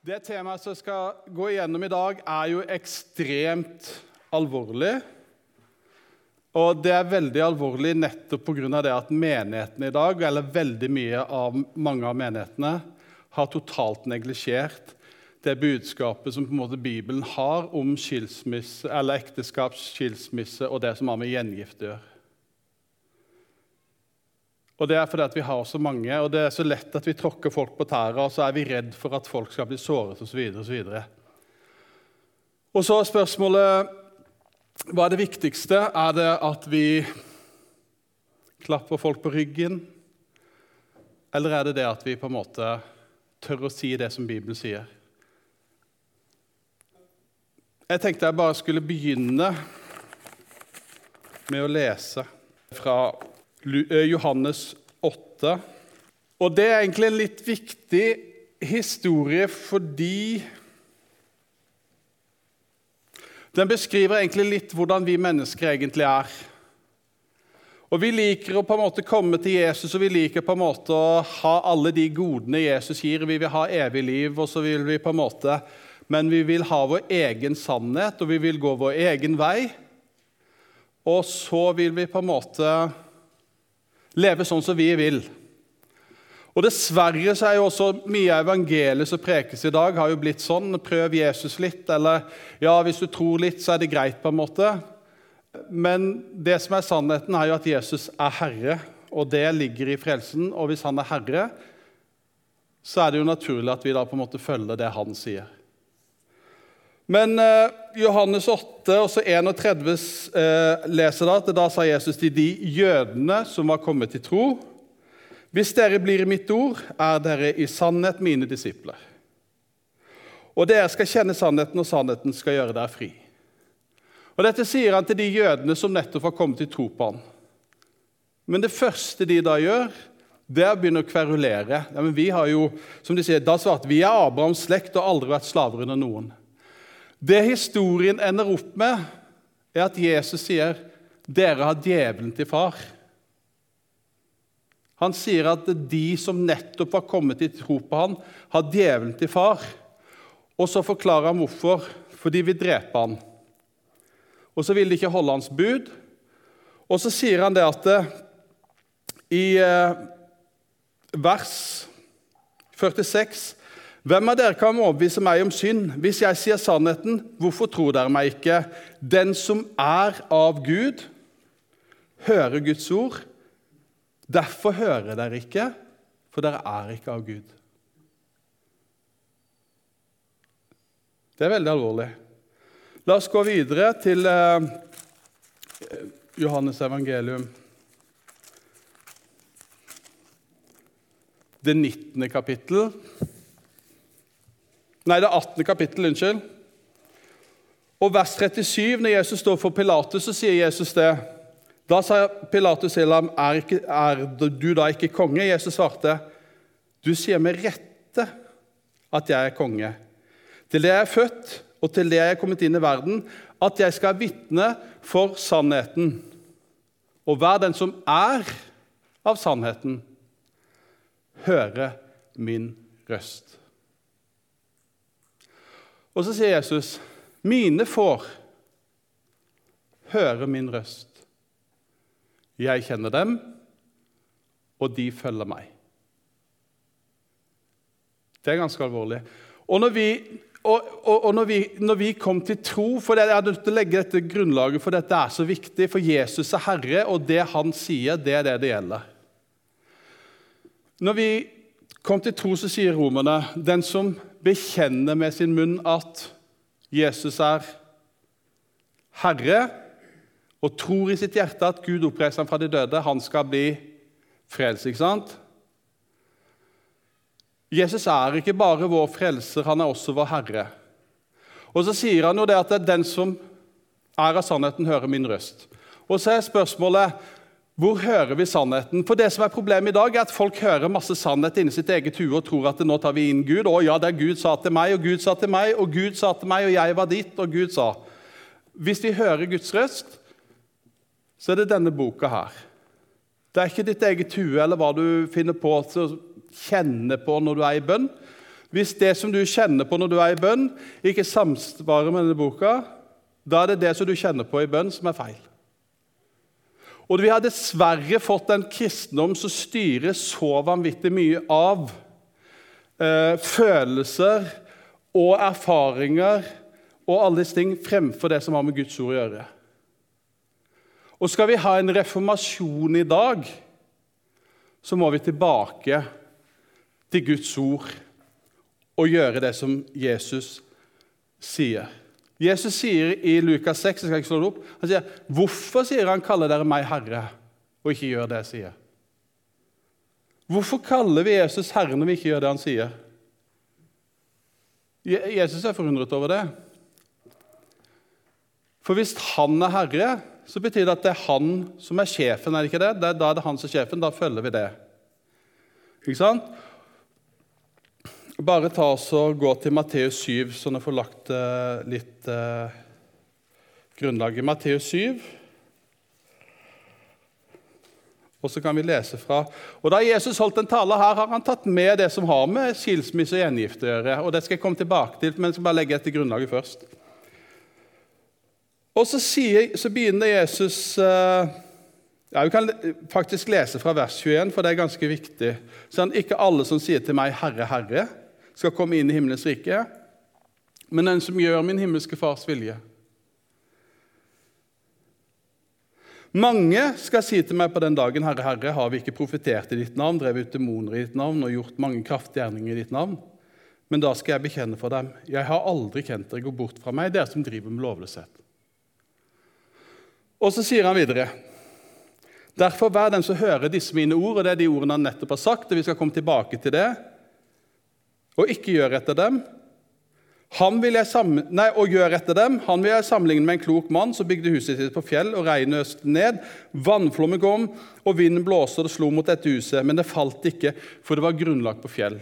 Det temaet som skal gå igjennom i dag, er jo ekstremt alvorlig. Og det er veldig alvorlig nettopp pga. det at menighetene i dag, eller veldig mye av mange av menighetene, har totalt neglisjert det budskapet som på en måte Bibelen har om skilsmisse, eller ekteskapsskilsmisse og det som har med gjengift å gjøre. Og Det er fordi at vi har så mange, og det er så lett at vi tråkker folk på tæra, og så er vi redd for at folk skal bli såret osv. Og, så og så er spørsmålet hva er det viktigste? Er det at vi klapper folk på ryggen? Eller er det det at vi på en måte tør å si det som Bibelen sier? Jeg tenkte jeg bare skulle begynne med å lese fra Johannes 8. Og det er egentlig en litt viktig historie fordi den beskriver egentlig litt hvordan vi mennesker egentlig er. Og Vi liker å på en måte komme til Jesus og vi liker på en måte å ha alle de godene Jesus gir. Vi vil ha evig liv, og så vil vi på en måte, men vi vil ha vår egen sannhet, og vi vil gå vår egen vei. Og så vil vi på en måte leve sånn som vi vil. Og Dessverre så er jo også mye av evangeliet som prekes i dag, har jo blitt sånn Prøv Jesus litt, eller ja, hvis du tror litt, så er det greit. på en måte. Men det som er sannheten, er jo at Jesus er herre, og det ligger i frelsen. Og hvis han er herre, så er det jo naturlig at vi da på en måte følger det han sier. Men eh, Johannes 8 også 31 eh, leser da at da sa Jesus til de jødene som var kommet til tro Hvis dere blir i mitt ord, er dere i sannhet mine disipler. Og dere skal kjenne sannheten, og sannheten skal gjøre dere fri. Og Dette sier han til de jødene som nettopp har kommet til tro på ham. Men det første de da gjør, det er å begynne å kverulere. Ja, men vi har jo, som de sier, da svart, vi er Abrahams slekt og aldri vært slaver under noen. Det historien ender opp med, er at Jesus sier dere har djevelen til far. Han sier at de som nettopp har kommet i tro på han, har djevelen til far. Og så forklarer han hvorfor. Fordi vi dreper han. Og så vil de ikke holde hans bud. Og så sier han det at det, i eh, vers 46 hvem av dere kan overbevise meg om synd? Hvis jeg sier sannheten, hvorfor tror dere meg ikke? Den som er av Gud, hører Guds ord. Derfor hører dere ikke, for dere er ikke av Gud. Det er veldig alvorlig. La oss gå videre til eh, Johannes evangelium. Det 19. kapittel. Nei, det er 18. kapittel. Unnskyld. Og vers 37, når Jesus står for Pilatus, så sier Jesus det. Da sa Pilatus til ham, er, ikke, er du da ikke konge? Jesus svarte, du sier med rette at jeg er konge. Til det jeg er født, og til det jeg er kommet inn i verden, at jeg skal vitne for sannheten. Og hver den som er av sannheten, høre min røst. Og så sier Jesus, 'Mine får høre min røst.' 'Jeg kjenner dem, og de følger meg.' Det er ganske alvorlig. Og når vi, og, og, og når vi, når vi kom til tro for det, Jeg har lyst til å legge dette grunnlaget, for dette er så viktig. For Jesus er Herre, og det han sier, det er det det gjelder. Når vi kom til tro, så sier romerne den som bekjenner med sin munn at Jesus er Herre, og tror i sitt hjerte at Gud oppreiste ham fra de døde, han skal bli frelst. ikke sant? Jesus er ikke bare vår frelser, han er også vår Herre. Og så sier han jo det at det er den som er av sannheten, hører min røst. Og så er spørsmålet hvor hører vi sannheten? For det som er Problemet i dag er at folk hører masse sannhet inni sitt eget hue og tror at nå tar vi inn Gud. Å ja, det er Gud sa til meg, og Gud sa til meg, og Gud sa til meg, og jeg var ditt, og Gud sa. Hvis vi hører Guds røst, så er det denne boka her. Det er ikke ditt eget hue eller hva du finner på å kjenne på når du er i bønn. Hvis det som du kjenner på når du er i bønn, ikke samsvarer med denne boka, da er det det som du kjenner på i bønn, som er feil. Og vi har dessverre fått en kristendom som styrer så vanvittig mye av eh, følelser og erfaringer og alle disse ting fremfor det som har med Guds ord å gjøre. Og skal vi ha en reformasjon i dag, så må vi tilbake til Guds ord og gjøre det som Jesus sier. Jesus sier i Lukas 6 jeg skal ikke slå det opp, han sier, 'Hvorfor sier han, kaller dere meg Herre, og ikke gjør det jeg sier?' Hvorfor kaller vi Jesus Herre når vi ikke gjør det han sier? Jesus er forundret over det. For hvis han er herre, så betyr det at det er han som er sjefen. er det ikke det? Da er det han som er sjefen. Da følger vi det. Ikke sant? Bare ta oss og gå til Matteus 7, så dere får lagt uh, litt uh, grunnlag i Matteus 7. Og så kan vi lese fra Og Da Jesus holdt en tale her, har han tatt med det som har med skilsmisse og gjengifte å gjøre. og Det skal jeg komme tilbake til, men jeg skal bare legge etter grunnlaget først. Og så, sier, så begynner Jesus uh, ja, Vi kan faktisk lese fra vers 21, for det er ganske viktig. Sånn, ikke alle som sier til meg 'Herre, Herre', skal komme inn i himmelens rike, men den som gjør min himmelske Fars vilje. Mange skal si til meg på den dagen, Herre, Herre, har vi ikke profetert i ditt navn, drevet ut demoner i ditt navn og gjort mange kraftgjerninger i ditt navn? Men da skal jeg bekjenne for dem, jeg har aldri kjent dere, gå bort fra meg, dere som driver med lovløshet. Og så sier han videre Derfor vær den som hører disse mine ord, og det er de ordene han nettopp har sagt, og vi skal komme tilbake til det og ikke gjør etter dem. Sammen, nei, og gjør etter dem. Han vil jeg sammenligne med en klok mann som bygde huset sitt på fjell, og regnet øste ned. Vannflommen kom, og vinden blåste og det slo mot dette huset, men det falt ikke, for det var grunnlagt på fjell.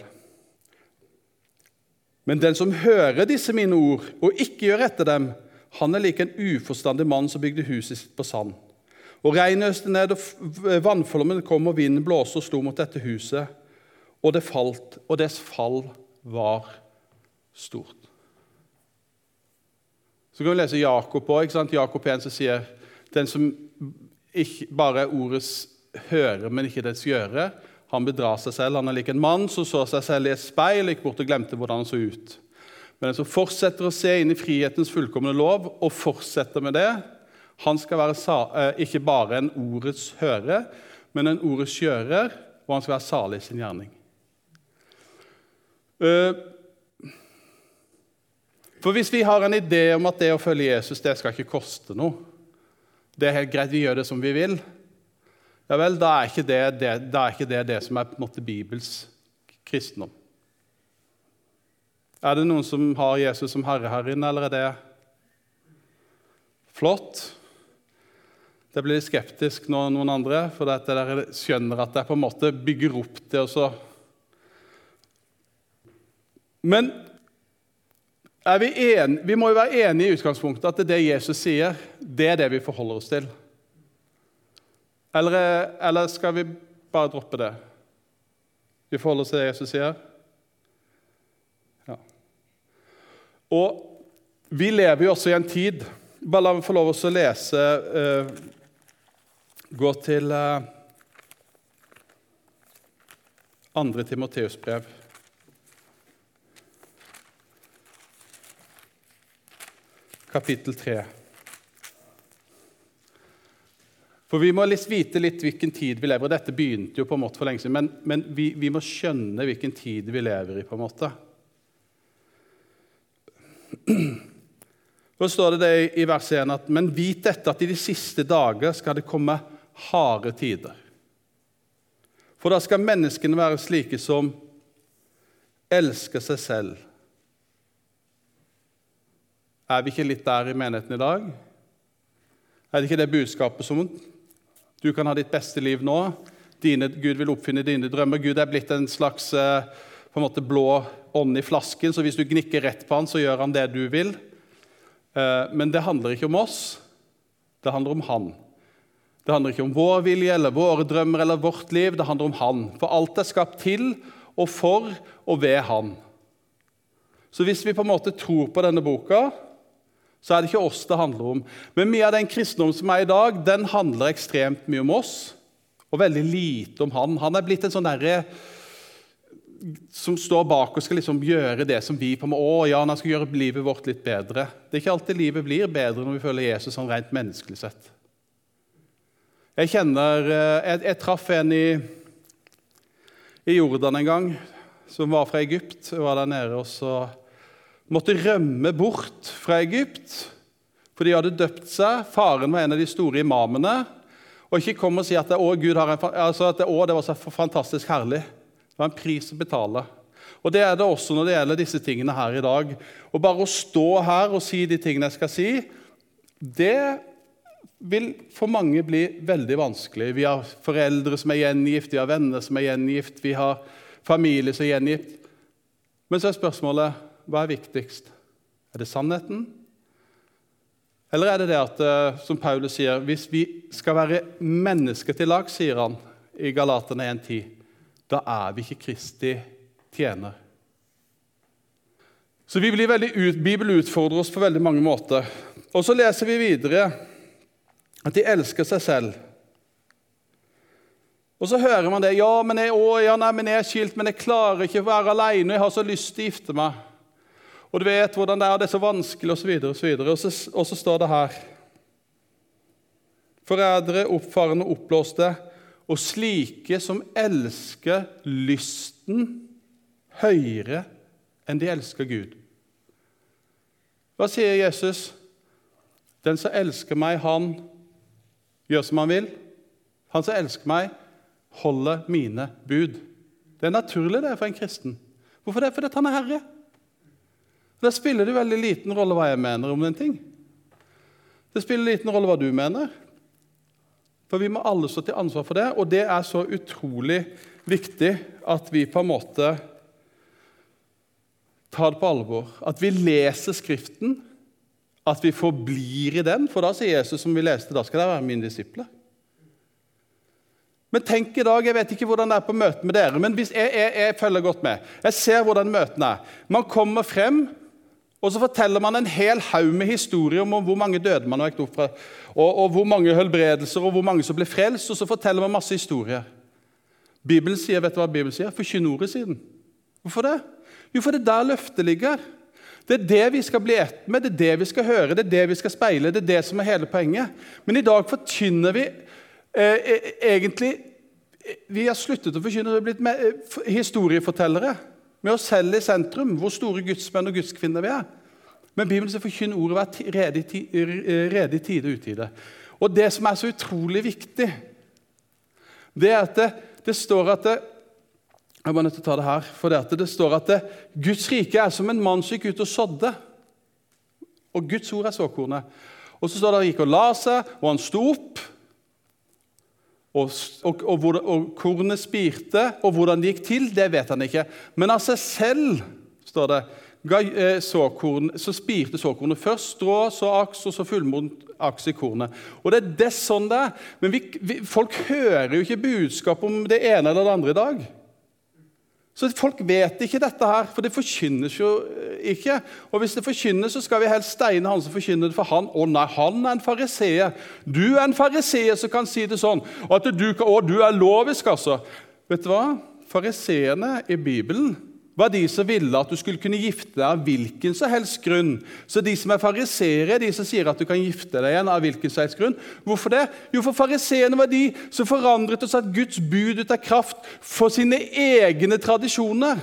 Men den som hører disse mine ord, og ikke gjør etter dem, han er like en uforstandig mann som bygde huset sitt på sand. Og regnet øste ned, og vannflommen kom, og vinden blåste og slo mot dette huset, og det falt, og dess fall var stort. Så kan vi lese Jakob òg. Jakob 1 som sier den som ikke bare er ordets hører, men ikke dets gjøre, han bedrar seg selv. Han er lik en mann som så seg selv i et speil, gikk bort og glemte hvordan han så ut. Men den som fortsetter å se inn i frihetens fullkomne lov og fortsetter med det, han skal være eh, ikke bare en ordets hører, men en ordets gjører, og han skal være salig i sin gjerning. Eh, for hvis vi har en idé om at det å følge Jesus det skal ikke koste noe Det er helt greit, vi gjør det som vi vil. Ja vel, da er ikke det det, er ikke det, det som er på en måte Bibels kristendom. Er det noen som har Jesus som herre her inne, eller er det flott? Det blir skeptisk nå noen andre, for dere skjønner at jeg på en måte bygger opp og så men vi, en, vi, må jo være enige i utgangspunktet at det, det Jesus sier, det er det vi forholder oss til. Eller, eller skal vi bare droppe det? Vi forholder oss til det Jesus sier? Ja. Og vi lever jo også i en tid Bare la meg få lov til å lese uh, Gå til uh, andre Timoteus brev. Kapittel 3. For Vi må vite litt hvilken tid vi lever i. Dette begynte jo på en måte for lenge siden, men, men vi, vi, må skjønne hvilken tid vi lever i. på en måte. Så står det, det i vers 1 at Men vit dette at i de siste dager skal det komme harde tider. For da skal menneskene være slike som elsker seg selv, er vi ikke litt der i menigheten i dag? Er det ikke det budskapet som du kan ha ditt beste liv nå? Dine, Gud vil oppfinne dine drømmer. Gud er blitt en slags eh, en måte blå ånd i flasken, så hvis du gnikker rett på han, så gjør han det du vil. Eh, men det handler ikke om oss. Det handler om han. Det handler ikke om vår vilje eller våre drømmer eller vårt liv. Det handler om han. For alt er skapt til og for og ved han. Så hvis vi på en måte tror på denne boka, så er det ikke oss det handler om. Men mye av den kristendom som er i dag, den handler ekstremt mye om oss, og veldig lite om han. Han er blitt en sånn derre som står bak og skal liksom gjøre det som vi på med, å, ja, han skal gjøre livet vårt litt bedre. Det er ikke alltid livet blir bedre når vi følger Jesus sånn rent menneskelig sett. Jeg kjenner, eh, jeg, jeg traff en i, i Jordan en gang som var fra Egypt. Jeg var der nede og så måtte rømme bort fra Egypt, for de hadde døpt seg. Faren var en av de store imamene. Og ikke kom og si at, å, Gud har en, altså at å, det var så fantastisk herlig. Det var en pris å betale. Og Det er det også når det gjelder disse tingene her i dag. Og Bare å stå her og si de tingene jeg skal si, det vil for mange bli veldig vanskelig. Vi har foreldre som er gjengift, vi har venner som er gjengift, vi har familie som er gjengift. Men så er spørsmålet hva er viktigst? Er det sannheten? Eller er det det at, eh, som Paulus sier, hvis vi skal være mennesker til lag, sier han i Galaterne 1,10, da er vi ikke Kristi tjener. Så vi blir veldig ut, Bibelen utfordrer oss på veldig mange måter. Og så leser vi videre at de elsker seg selv. Og så hører man det. Ja, men jeg, å, ja, nei, men jeg er skilt, men jeg klarer ikke å være alene. Jeg har så lyst til å gifte meg og du vet hvordan det er, og det er så vanskelig, osv. Og, så videre, og, så, og så står det her Forrædere, oppfarende, oppblåste og slike som elsker lysten høyere enn de elsker Gud. Hva sier Jesus? Den som elsker meg, han gjør som han vil. Han som elsker meg, holder mine bud. Det er naturlig det for en kristen. Hvorfor det? Fordi han er herre. Da spiller det veldig liten rolle hva jeg mener om en ting. Det spiller liten rolle hva du mener. For vi må alle stå til ansvar for det, og det er så utrolig viktig at vi på en måte tar det på alvor. At vi leser Skriften, at vi forblir i den. For da sier Jesus, som vi leste, da skal dere være mine disipler. Men tenk i dag, Jeg vet ikke hvordan det er på møte med dere, men jeg, jeg, jeg følger godt med. Jeg ser hvordan møtene er. Man kommer frem og så forteller man en hel haug med historier om hvor mange døde man vekket opp fra, og, og, hvor mange helbredelser og hvor mange som ble frelst. Og så forteller man masse historier. Bibelen sier, vet du hva Bibelen sier? Forkynn ordet siden. Hvorfor det? Jo, for det er der løftet ligger. Det er det vi skal bli ett med, det er det vi skal høre, det er det vi skal speile. Det er det som er hele poenget. Men i dag forkynner vi eh, e, egentlig Vi har sluttet å forkynne, vi har blitt med, eh, historiefortellere med oss selv i sentrum, hvor store gudsmenn og gudskvinner vi er. Men Bibelen sier forkynn ordet være rede i tide og utide. Og det som er så utrolig viktig, det er at det, det står at det, Jeg må nødt til å ta det her. For det, det står at det, Guds rike er som en mann som gikk ut og sådde. Og Guds ord er såkornet. Og så står det at han gikk og la seg, og han sto opp. Og, og, og, og, kornet spirte, og hvordan det gikk til, det vet han ikke. Men av seg selv, står det, eh, såkorn, så spirte såkornet først strå, så aks, og så fullmodent aks i kornet. Og Det er det sånn det er. Men vi, vi, folk hører jo ikke budskap om det ene eller det andre i dag. Så Folk vet ikke dette her, for det forkynnes jo eh, ikke. Og hvis det forkynnes, så skal vi helst steine han som forkynner det, for han å nei, han er en fariseer. Du er en fariseer som kan si det sånn. At du, å, du er lovisk, altså. Vet du hva? Fariseerne i Bibelen var de som ville at du skulle kunne gifte deg av hvilken som helst grunn. Så de som er fariseere, er de som sier at du kan gifte deg igjen av hvilken som helst grunn. Hvorfor det? Jo, for fariseerne var de som forandret og satte Guds bud ut av kraft for sine egne tradisjoner.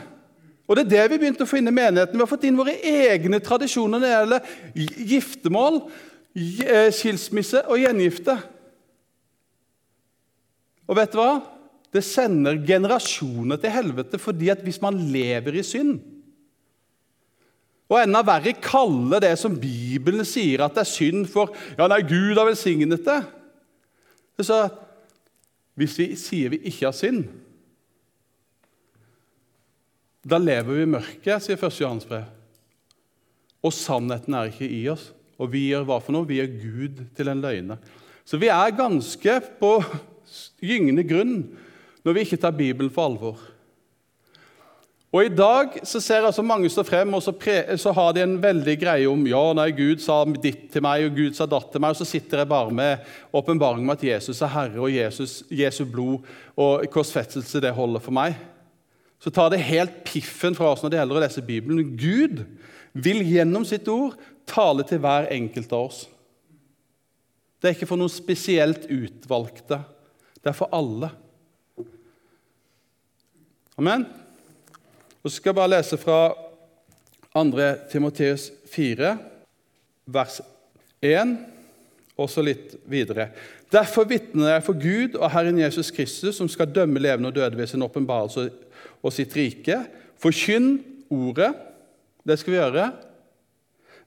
Og det er det vi begynte å få inn i menigheten. Vi har fått inn våre egne tradisjoner når det gjelder giftermål, eh, skilsmisse og gjengifte. Og vet du hva? Det sender generasjoner til helvete fordi at hvis man lever i synd Og enda verre kalle det som Bibelen sier at det er synd for Ja, nei, Gud har velsignet det. Så hvis vi sier vi ikke har synd, da lever vi i mørket, sier 1. Johans brev. Og sannheten er ikke i oss. Og vi gjør hva for noe? Vi gjør Gud til en løgner. Så vi er ganske på gyngende grunn når vi ikke tar Bibelen for alvor. Og I dag så ser altså mange stå frem og så, pre, så har de en veldig greie om ja, nei, Gud sa ditt til meg, og Gud sa datt til meg. Og så sitter jeg bare med åpenbaring om at Jesus er Herre, og Jesus, Jesu blod og korsfestelse det holder for meg. Så tar det helt piffen fra oss når det gjelder å lese Bibelen. Gud vil gjennom sitt ord tale til hver enkelt av oss. Det er ikke for noen spesielt utvalgte. Det er for alle. Amen. Og så skal jeg bare lese fra 2. Timoteus 4, vers 1, og så litt videre. Derfor vitner jeg for Gud og Herren Jesus Kristus, som skal dømme levende og døde ved sin åpenbarelse og sitt rike. Forkynn ordet. Det skal vi gjøre.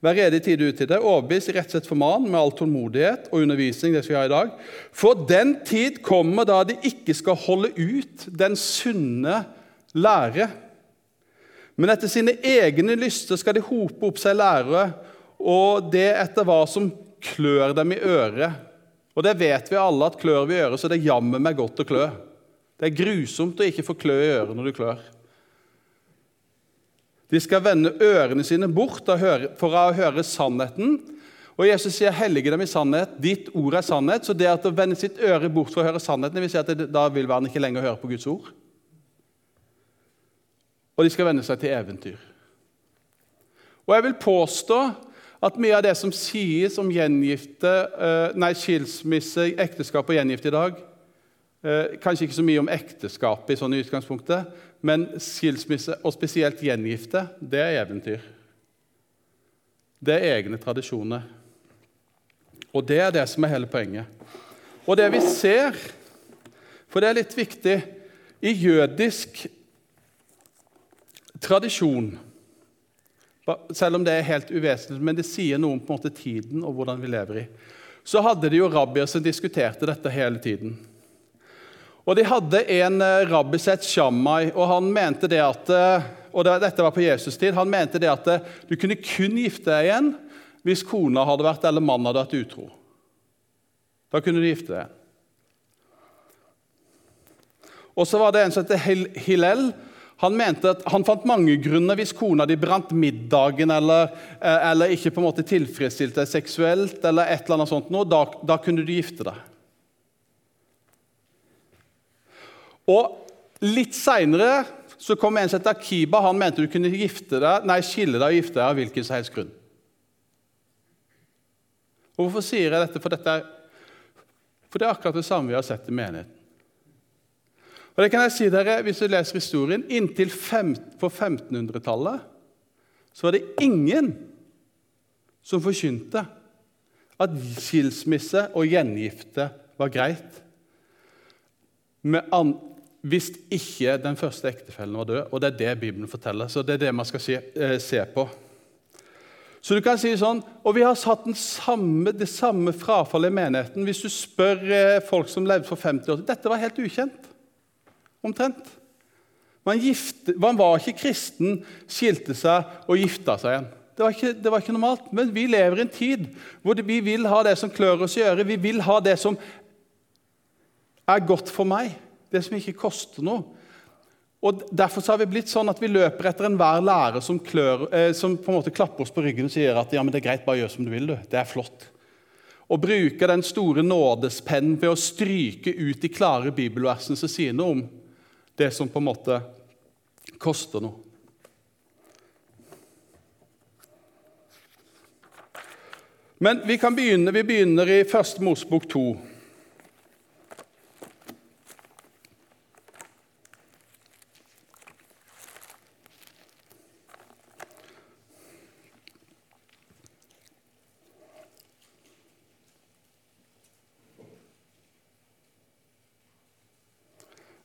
Vær rede i tide ut til det. Overbevis, rettsett forman med all tålmodighet og undervisning. det skal vi ha i dag. For den tid kommer da de ikke skal holde ut den sunne lære men etter sine egne lyster skal de hope opp seg lærere, og det etter hva som klør dem i øret. Og det vet vi alle, at klør vi i øret, så det jammer meg godt å klø. Det er grusomt å ikke få klø i øret når du klør. De skal vende ørene sine bort for å høre sannheten. Og Jesus sier 'hellige dem i sannhet'. Ditt ord er sannhet. Så det at å vende sitt øre bort for å høre sannheten, vil si at det, da vil man ikke lenger høre på Guds ord og de skal venne seg til eventyr. Og jeg vil påstå at mye av det som sies om gjengifte, eh, nei, skilsmisse, ekteskap og gjengifte i dag eh, Kanskje ikke så mye om ekteskapet i sånne utgangspunkter, men skilsmisse, og spesielt gjengifte, det er eventyr. Det er egne tradisjoner. Og det er det som er hele poenget. Og det vi ser, for det er litt viktig I jødisk Tradisjon, selv om det er helt uvesentlig, men det sier noe om på en måte tiden og hvordan vi lever i. Så hadde de jo rabbier som diskuterte dette hele tiden. Og De hadde en eh, rabbi sett Shammai, og han mente det at eh, og dette var på Jesus' tid, han mente det at eh, du kunne kun gifte deg igjen hvis kona hadde vært eller mannen hadde vært utro. Da kunne du gifte deg. Og så var det en som het Hillel, han mente at han fant mange grunner hvis kona di brant middagen eller, eh, eller ikke på en måte tilfredsstilte deg seksuelt. eller et eller annet sånt. noe, da, da, kunne du gifte deg. Og Litt seinere kom en som het Akiba. Han mente du kunne gifte deg, nei, skille deg og gifte deg av hvilken som helst grunn. Og Hvorfor sier jeg dette? For, dette er, for det er akkurat det samme vi har sett i menigheten. Og det kan jeg si dere, Hvis du leser historien, inntil fem, på 1500-tallet så var det ingen som forkynte at skilsmisse og gjengifte var greit. Hvis ikke den første ektefellen var død. Og det er det Bibelen forteller. Så det er det man skal se, eh, se på. Så du kan si sånn, Og vi har satt samme, det samme frafallet i menigheten. Hvis du spør eh, folk som levde for 50 år siden Dette var helt ukjent omtrent. Man, gifte, man, var ikke kristen, skilte seg og gifta seg igjen. Det var, ikke, det var, ikke, normalt. Men vi lever i en tid hvor vi vil ha det som klør oss i øret. Vi vil ha det som er godt for meg, det som ikke koster noe. Og Derfor har vi blitt sånn at vi løper etter enhver lærer som, klør, eh, som på en måte klapper oss på ryggen og sier at ja, men det er greit, bare gjør som du vil. du. Det er flott. Og bruker den store nådespennen ved å stryke ut de klare bibelversene som sier noe om det som på en måte koster noe. Men vi kan begynne, vi begynner i Første Mosbok 2.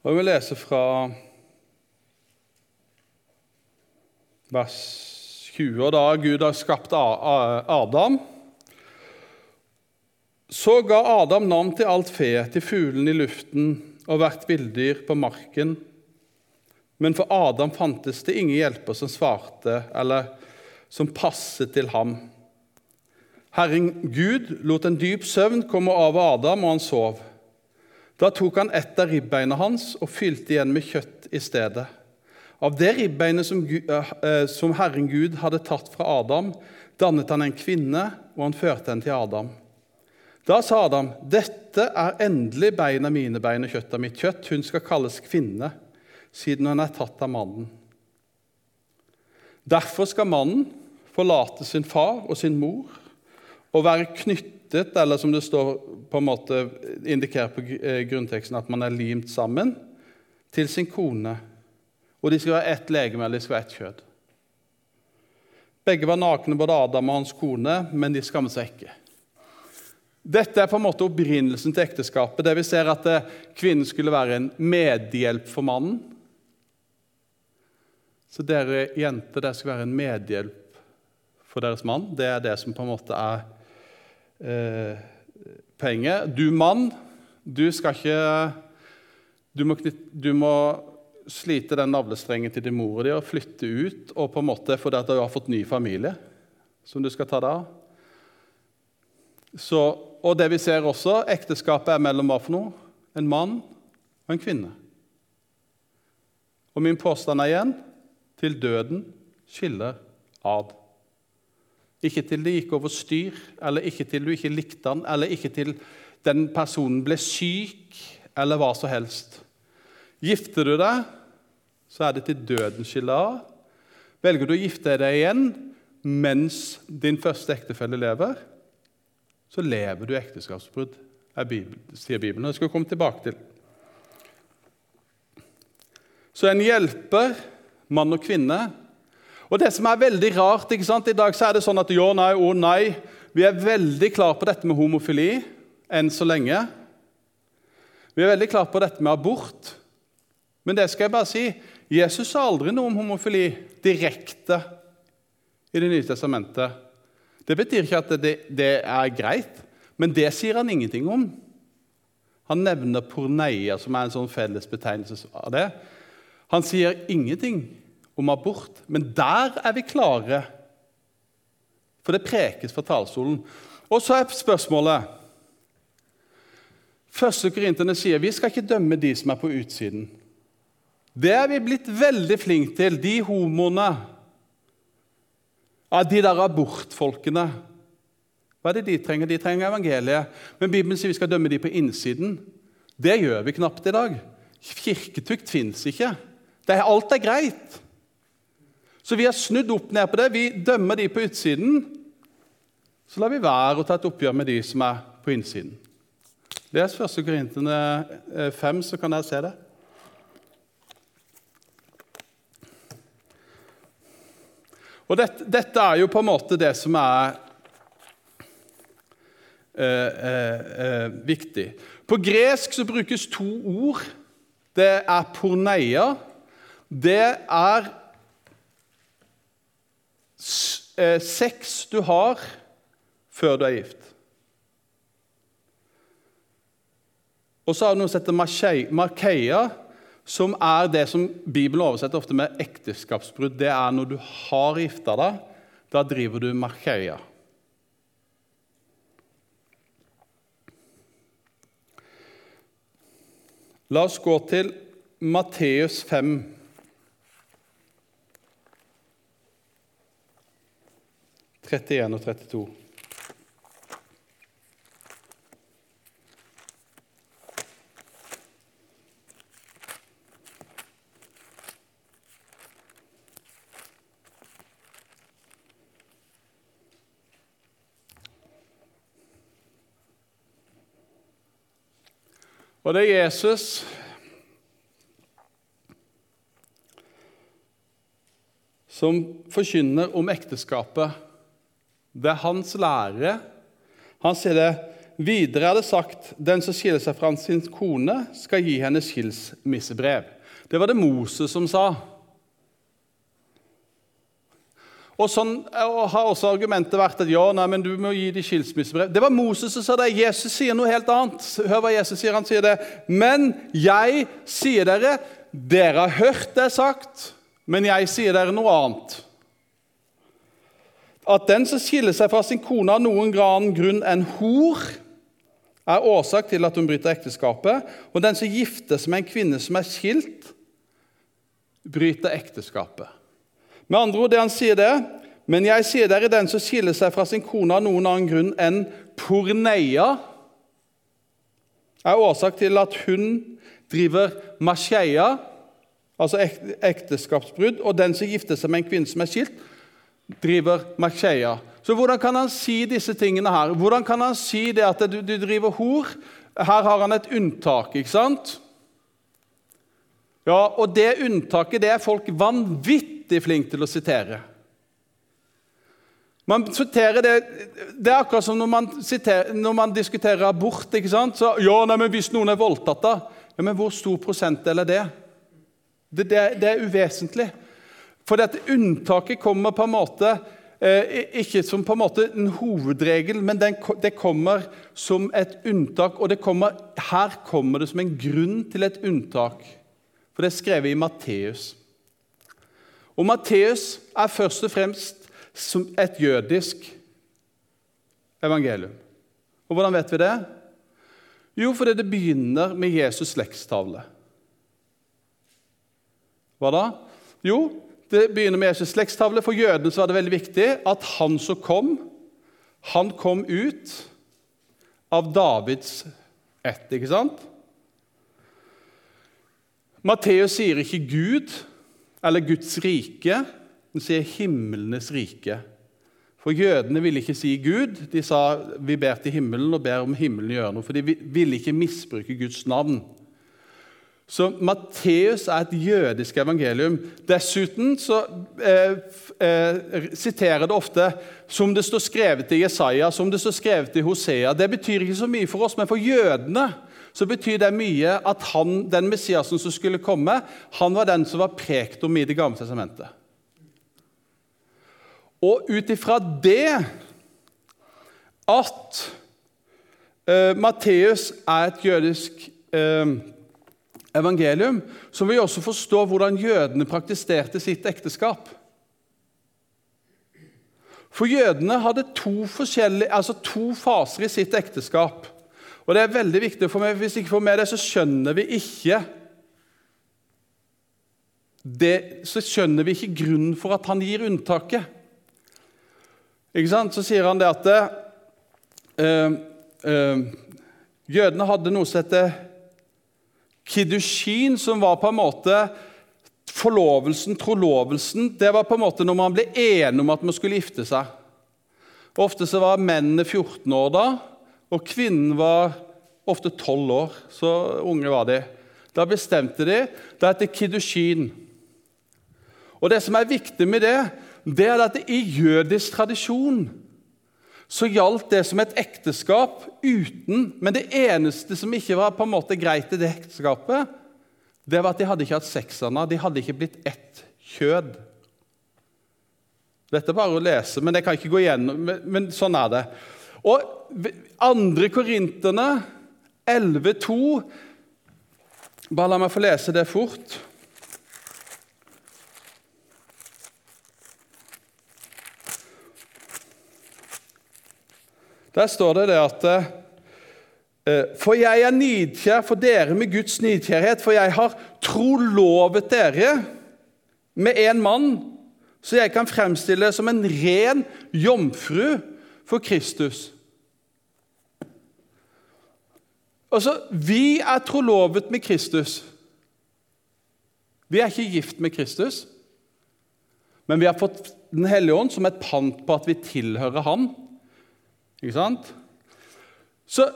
Og vil lese fra vers 20. Da Gud har skapt Adam, så ga Adam navn til alt fe, til fuglene i luften og hvert villdyr på marken. Men for Adam fantes det ingen hjelper som svarte, eller som passet til ham. Herren Gud lot en dyp søvn komme over Adam, og han sov. Da tok han ett av ribbeina hans og fylte igjen med kjøtt i stedet. Av det ribbeinet som, uh, som Herren Gud hadde tatt fra Adam, dannet han en kvinne, og han førte henne til Adam. Da sa Adam, 'Dette er endelig beina mine bein og kjøtt av mitt kjøtt.' 'Hun skal kalles kvinne, siden hun er tatt av mannen.' Derfor skal mannen forlate sin far og sin mor og være knyttet, eller som det står på en måte indikerer på eh, grunnteksten, at man er limt sammen, til sin kone. Og de skal være ett legeme, eller de skal være ett kjød. Begge var nakne, både Adam og hans kone, men de skammet seg ikke. Dette er på en måte opprinnelsen til ekteskapet. Det vi ser at eh, Kvinnen skulle være en medhjelp for mannen. Så dere jenter dere skal være en medhjelp for deres mann. Det er det som på en måte er eh, poenget. Du mann, du skal ikke Du må, du må slite den navlestrengen til din mor og flytte ut og på en måte fordi at du har fått ny familie som du skal ta deg av. Så, og det vi ser også, ekteskapet er mellom hva for noe? En mann og en kvinne. Og min påstand er igjen til døden skiller ad. Ikke til det gikk over styr, eller ikke til du ikke likte han, eller ikke til den personen ble syk, eller hva som helst. Gifter du deg, så er det til døden skiller av. Velger du å gifte deg igjen mens din første ektefelle lever, så lever du ekteskapsbrudd, sier Bibelen. Det skal vi komme tilbake til. Så en hjelper, mann og kvinne. Og det som er veldig rart ikke sant? I dag så er det sånn at jo, nei, å, nei. Vi er veldig klar på dette med homofili enn så lenge. Vi er veldig klar på dette med abort. Men det skal jeg bare si Jesus sa aldri noe om homofili direkte i Det nye testamentet. Det betyr ikke at det, det, er greit, men det sier han ingenting om. Han nevner porneia, som er en sånn felles betegnelse av det. Han sier ingenting om abort, men der er vi klare. For det prekes fra talerstolen. Og så er spørsmålet Første Korinterne sier vi skal ikke dømme de som er på utsiden. Det er vi blitt veldig flinke til, de homoene. Av de der abortfolkene. Hva er det de trenger? De trenger evangeliet. Men Bibelen sier vi skal dømme de på innsiden. Det gjør vi knapt i dag. Kirketukt fins ikke. Det er, alt er greit. Så vi har snudd opp ned på det. Vi dømmer de på utsiden. Så lar vi være å ta et oppgjør med de som er på innsiden. Les 1. Korintene 5, så kan dere se det. Og dette, dette, er jo på en måte det som er eh, eh, eh, viktig. På gresk så brukes to ord. Det er porneia. Det er eh, sex du har før du er gift. Og så har du noe som heter markeia, som er det som Bibelen oversetter ofte med ekteskapsbrudd. Det er når du har gifta deg. Da driver du markeia. La oss gå til Matteus 5. og 32. Og det er Jesus som forkynner om ekteskapet. Det er hans lære. Han sier det videre er det sagt den som skiller seg fra sin kone, skal gi henne skilsmissebrev. Det var det Moses som sa. Og sånn har også argumentet vært at ja, nei, men du må gi dem skilsmissebrev. Det var Moses som sa det. Jesus sier noe helt annet. Hør hva Jesus sier. Han sier det. Men jeg sier dere, dere har hørt det sagt, men jeg sier dere noe annet. At den som skiller seg fra sin kone av noen annen grunn enn hor, er årsak til at hun bryter ekteskapet. Og den som gifter seg med en kvinne som er skilt, bryter ekteskapet. Med andre ord, det han sier det, men jeg sier dere, den som skiller seg fra sin kone av noen annen grunn enn porneia, er årsak til at hun driver maskeia, altså ekteskapsbrudd, og den som gifter seg med en kvinne som er skilt, driver maskeia. Så hvordan kan han si disse tingene her? Hvordan kan han si det at du, du driver hor? Her har han et unntak, ikke sant? Ja, Og det unntaket det er folk vanvittig flinke til å sitere. Man siterer det, det er akkurat som når man, siterer, når man diskuterer abort. ikke sant? Så, ja, nei, men Hvis noen er voldtatt, da? Ja, men Hvor stor prosentdel er det? Det, det, det er uvesentlig. For dette unntaket kommer på en måte eh, ikke som på en måte en hovedregel, men det kommer som et unntak. Og kommer, her kommer det som en grunn til et unntak. For det er skrevet i Matteus. Og Matteus er først og fremst et jødisk evangelium. Og Hvordan vet vi det? Jo, fordi det begynner med Jesus' slektstavle. Hva da? Jo, det begynner med Jesus' slektstavle. For jødene var det veldig viktig at han som kom, han kom ut av Davids ett. Ikke sant? Matteus sier ikke Gud eller Guds rike. han sier 'himlenes rike'. For jødene ville ikke si Gud. De sa 'vi ber til himmelen' og ber om himmelen gjør noe. For de ville ikke misbruke Guds navn. Så Matteus er et jødisk evangelium. Dessuten så eh, eh, siterer det ofte som det står skrevet i Jesaja, som det står skrevet i Hosea. Det betyr ikke så mye for oss, men for jødene så betyr det mye at han, den Messiasen som skulle komme, han var den som var prekt om i Det gamle testamentet. Og ut ifra det at uh, Matteus er et jødisk uh, evangelium, så vil vi også forstå hvordan jødene praktiserte sitt ekteskap. For jødene hadde to, altså to faser i sitt ekteskap. Og det er veldig viktig for meg, Hvis vi ikke får med det, så skjønner vi ikke det, så skjønner vi ikke grunnen for at han gir unntaket. Ikke sant? Så sier han det at øh, øh, jødene hadde noe som heter kiddushin, som var på en måte forlovelsen, trolovelsen. Det var på en måte når man ble enige om at man skulle gifte seg. Ofte så var mennene 14 år da, og kvinnen var ofte 12 år. Så unge var de. Da bestemte de. Det heter kiddushin. Og det som er viktig med det, det er at i jødisk tradisjon så gjaldt det som et ekteskap uten Men det eneste som ikke var på en måte greit i det ekteskapet, det var at de hadde ikke hatt sex ennå. De hadde ikke blitt ett kjød. Dette er bare å lese, men jeg kan ikke gå igjennom. Men, men sånn er det. Og andre Korinterne 11,2 Bare la meg få lese det fort. Der står det, det at eh, For jeg er nidkjær for dere med Guds nidkjærhet, for jeg har trolovet dere med en mann, så jeg kan fremstille som en ren jomfru for Kristus. Altså, Vi er trolovet med Kristus. Vi er ikke gift med Kristus, men vi har fått Den hellige ånd som et pant på at vi tilhører Han. Ikke sant? Så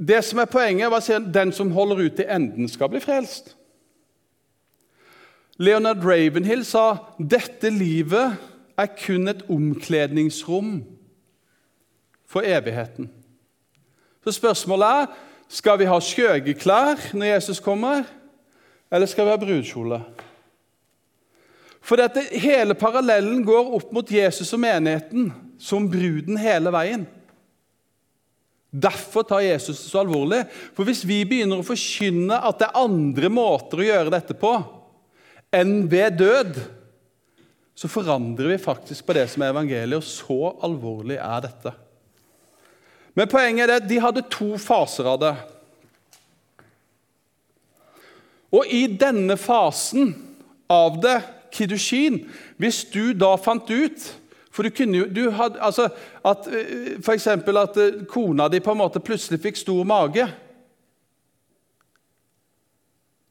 det som er poenget, er at den som holder ut til enden, skal bli frelst. Leonard Ravenhill sa dette livet er kun et omkledningsrom for evigheten. Så spørsmålet er skal vi ha skjøgeklær når Jesus kommer, eller skal vi ha brudekjole? For dette, hele parallellen går opp mot Jesus og menigheten som bruden hele veien. Derfor tar Jesus det så alvorlig. For hvis vi begynner å forkynne at det er andre måter å gjøre dette på enn ved død, så forandrer vi faktisk på det som er evangeliet, og så alvorlig er dette. Men poenget er at de hadde to faser av det. Og i denne fasen av det kiddushin hvis du da fant ut For du kunne jo du hadde, altså, at For eksempel at eh, kona di på en måte plutselig fikk stor mage.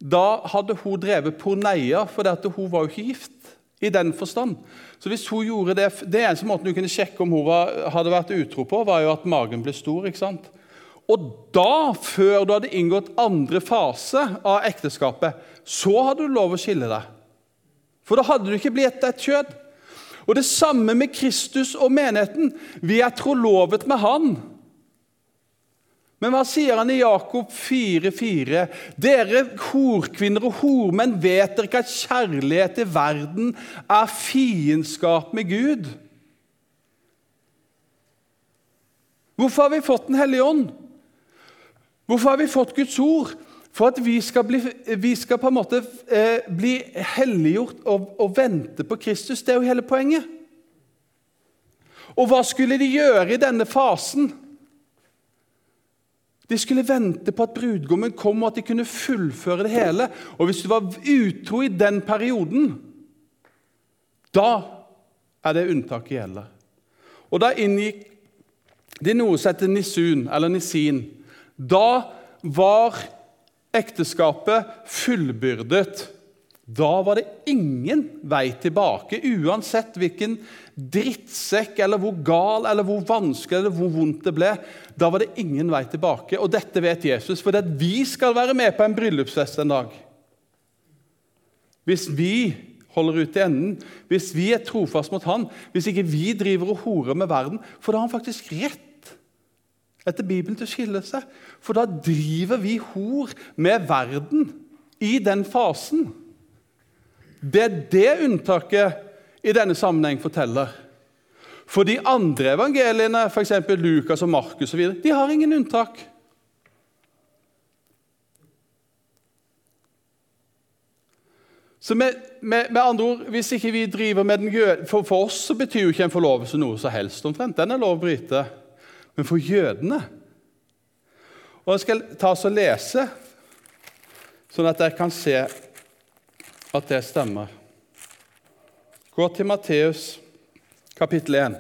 Da hadde hun drevet porneia, for hun var jo ikke gift i den forstand. Så hvis hun gjorde Det det eneste måten du kunne sjekke om hun var, hadde vært utro på, var jo at magen ble stor. ikke sant? Og da, før du hadde inngått andre fase av ekteskapet, så hadde du lov å skille deg. For da hadde du ikke blitt et kjød. Og det samme med Kristus og menigheten. Vi er trolovet med Han. Men hva sier han i Jakob 4,4? Dere horkvinner og hormenn, vet dere ikke at kjærlighet til verden er fiendskap med Gud? Hvorfor har vi fått Den hellige ånd? Hvorfor har vi fått Guds ord? For at vi skal bli, vi skal på en måte eh, bli helliggjort og, og, vente på Kristus. Det er jo hele poenget. Og hva skulle de gjøre i denne fasen? De skulle vente på at brudgommen kom, og at de kunne fullføre det hele. Og hvis du var utro i den perioden, da er det unntaket gjelder. Og da inngikk de noe som heter nisun, eller nisin. Da var ekteskapet fullbyrdet. Da var det ingen vei tilbake, uansett hvilken drittsekk eller hvor gal eller hvor vanskelig eller hvor vondt det ble. Da var det ingen vei tilbake. Og dette vet Jesus, for vi skal være med på en bryllupsfest en dag. Hvis vi holder ut til enden, hvis vi er trofast mot Han, hvis ikke vi driver og horer med verden For da har han faktisk rett etter Bibelen til å skille seg. For da driver vi hor med verden i den fasen. Det er det unntaket i denne sammenheng forteller. For de andre evangeliene, f.eks. Lukas og Markus, og videre, de har ingen unntak. Så med, med, med, andre ord, Hvis ikke vi driver med den jød... For, for oss så betyr jo ikke en forlovelse noe så helst omtrent. Den er lov å bryte men for jødene. Og Jeg skal ta oss og lese, sånn at dere kan se at det stemmer. Gå til Matteus kapittel 1.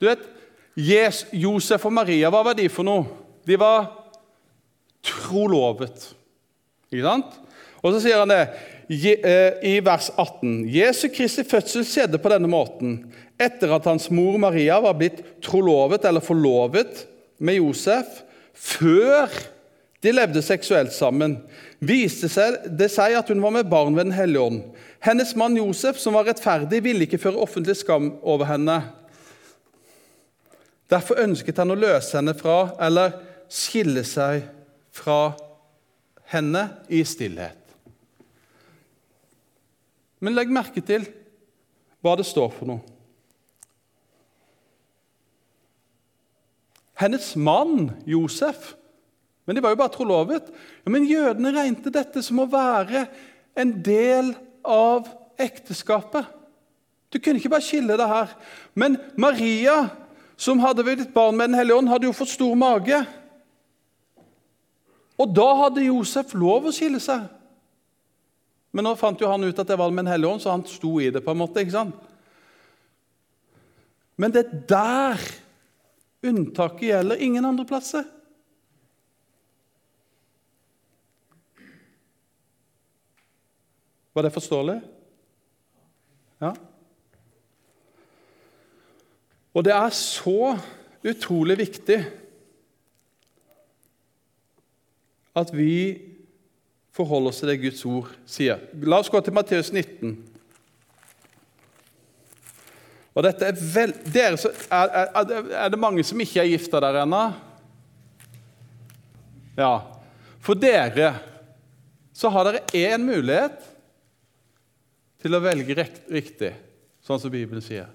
Du vet, Josef og Maria, hva var de for noe? De var trolovet. Ikke sant? Og så sier han det i vers 18.: Jesu Kristi fødsel skjedde på denne måten etter at hans mor Maria var blitt trolovet eller forlovet med Josef, før de levde seksuelt sammen, viste det seg at hun var med barn ved Den hellige ånd. Hennes mann Josef, som var rettferdig, ville ikke føre offentlig skam over henne. Derfor ønsket han å løse henne fra, eller skille seg fra henne i stillhet. Men legg merke til hva det står for noe. hennes mann Josef. Men de var jo bare trolovet. Ja, men jødene regnet dette som å være en del av ekteskapet. Du kunne ikke bare skille det her. Men Maria, som hadde blitt barn med Den hellige ånd, hadde jo fått stor mage. Og da hadde Josef lov å skille seg. Men nå fant jo han ut at det var med Den hellige ånd, så han sto i det. på en måte, ikke sant? Men det er der Unntaket gjelder ingen andre plasser. Var det forståelig? Ja. Og det er så utrolig viktig at vi forholder oss til det Guds ord sier. La oss gå til Matteus 19. Og dette er, vel, dere, er, er, er, det mange som ikke er gifta der ennå? Ja. For dere så har dere én mulighet til å velge riktig, sånn som Bibelen sier.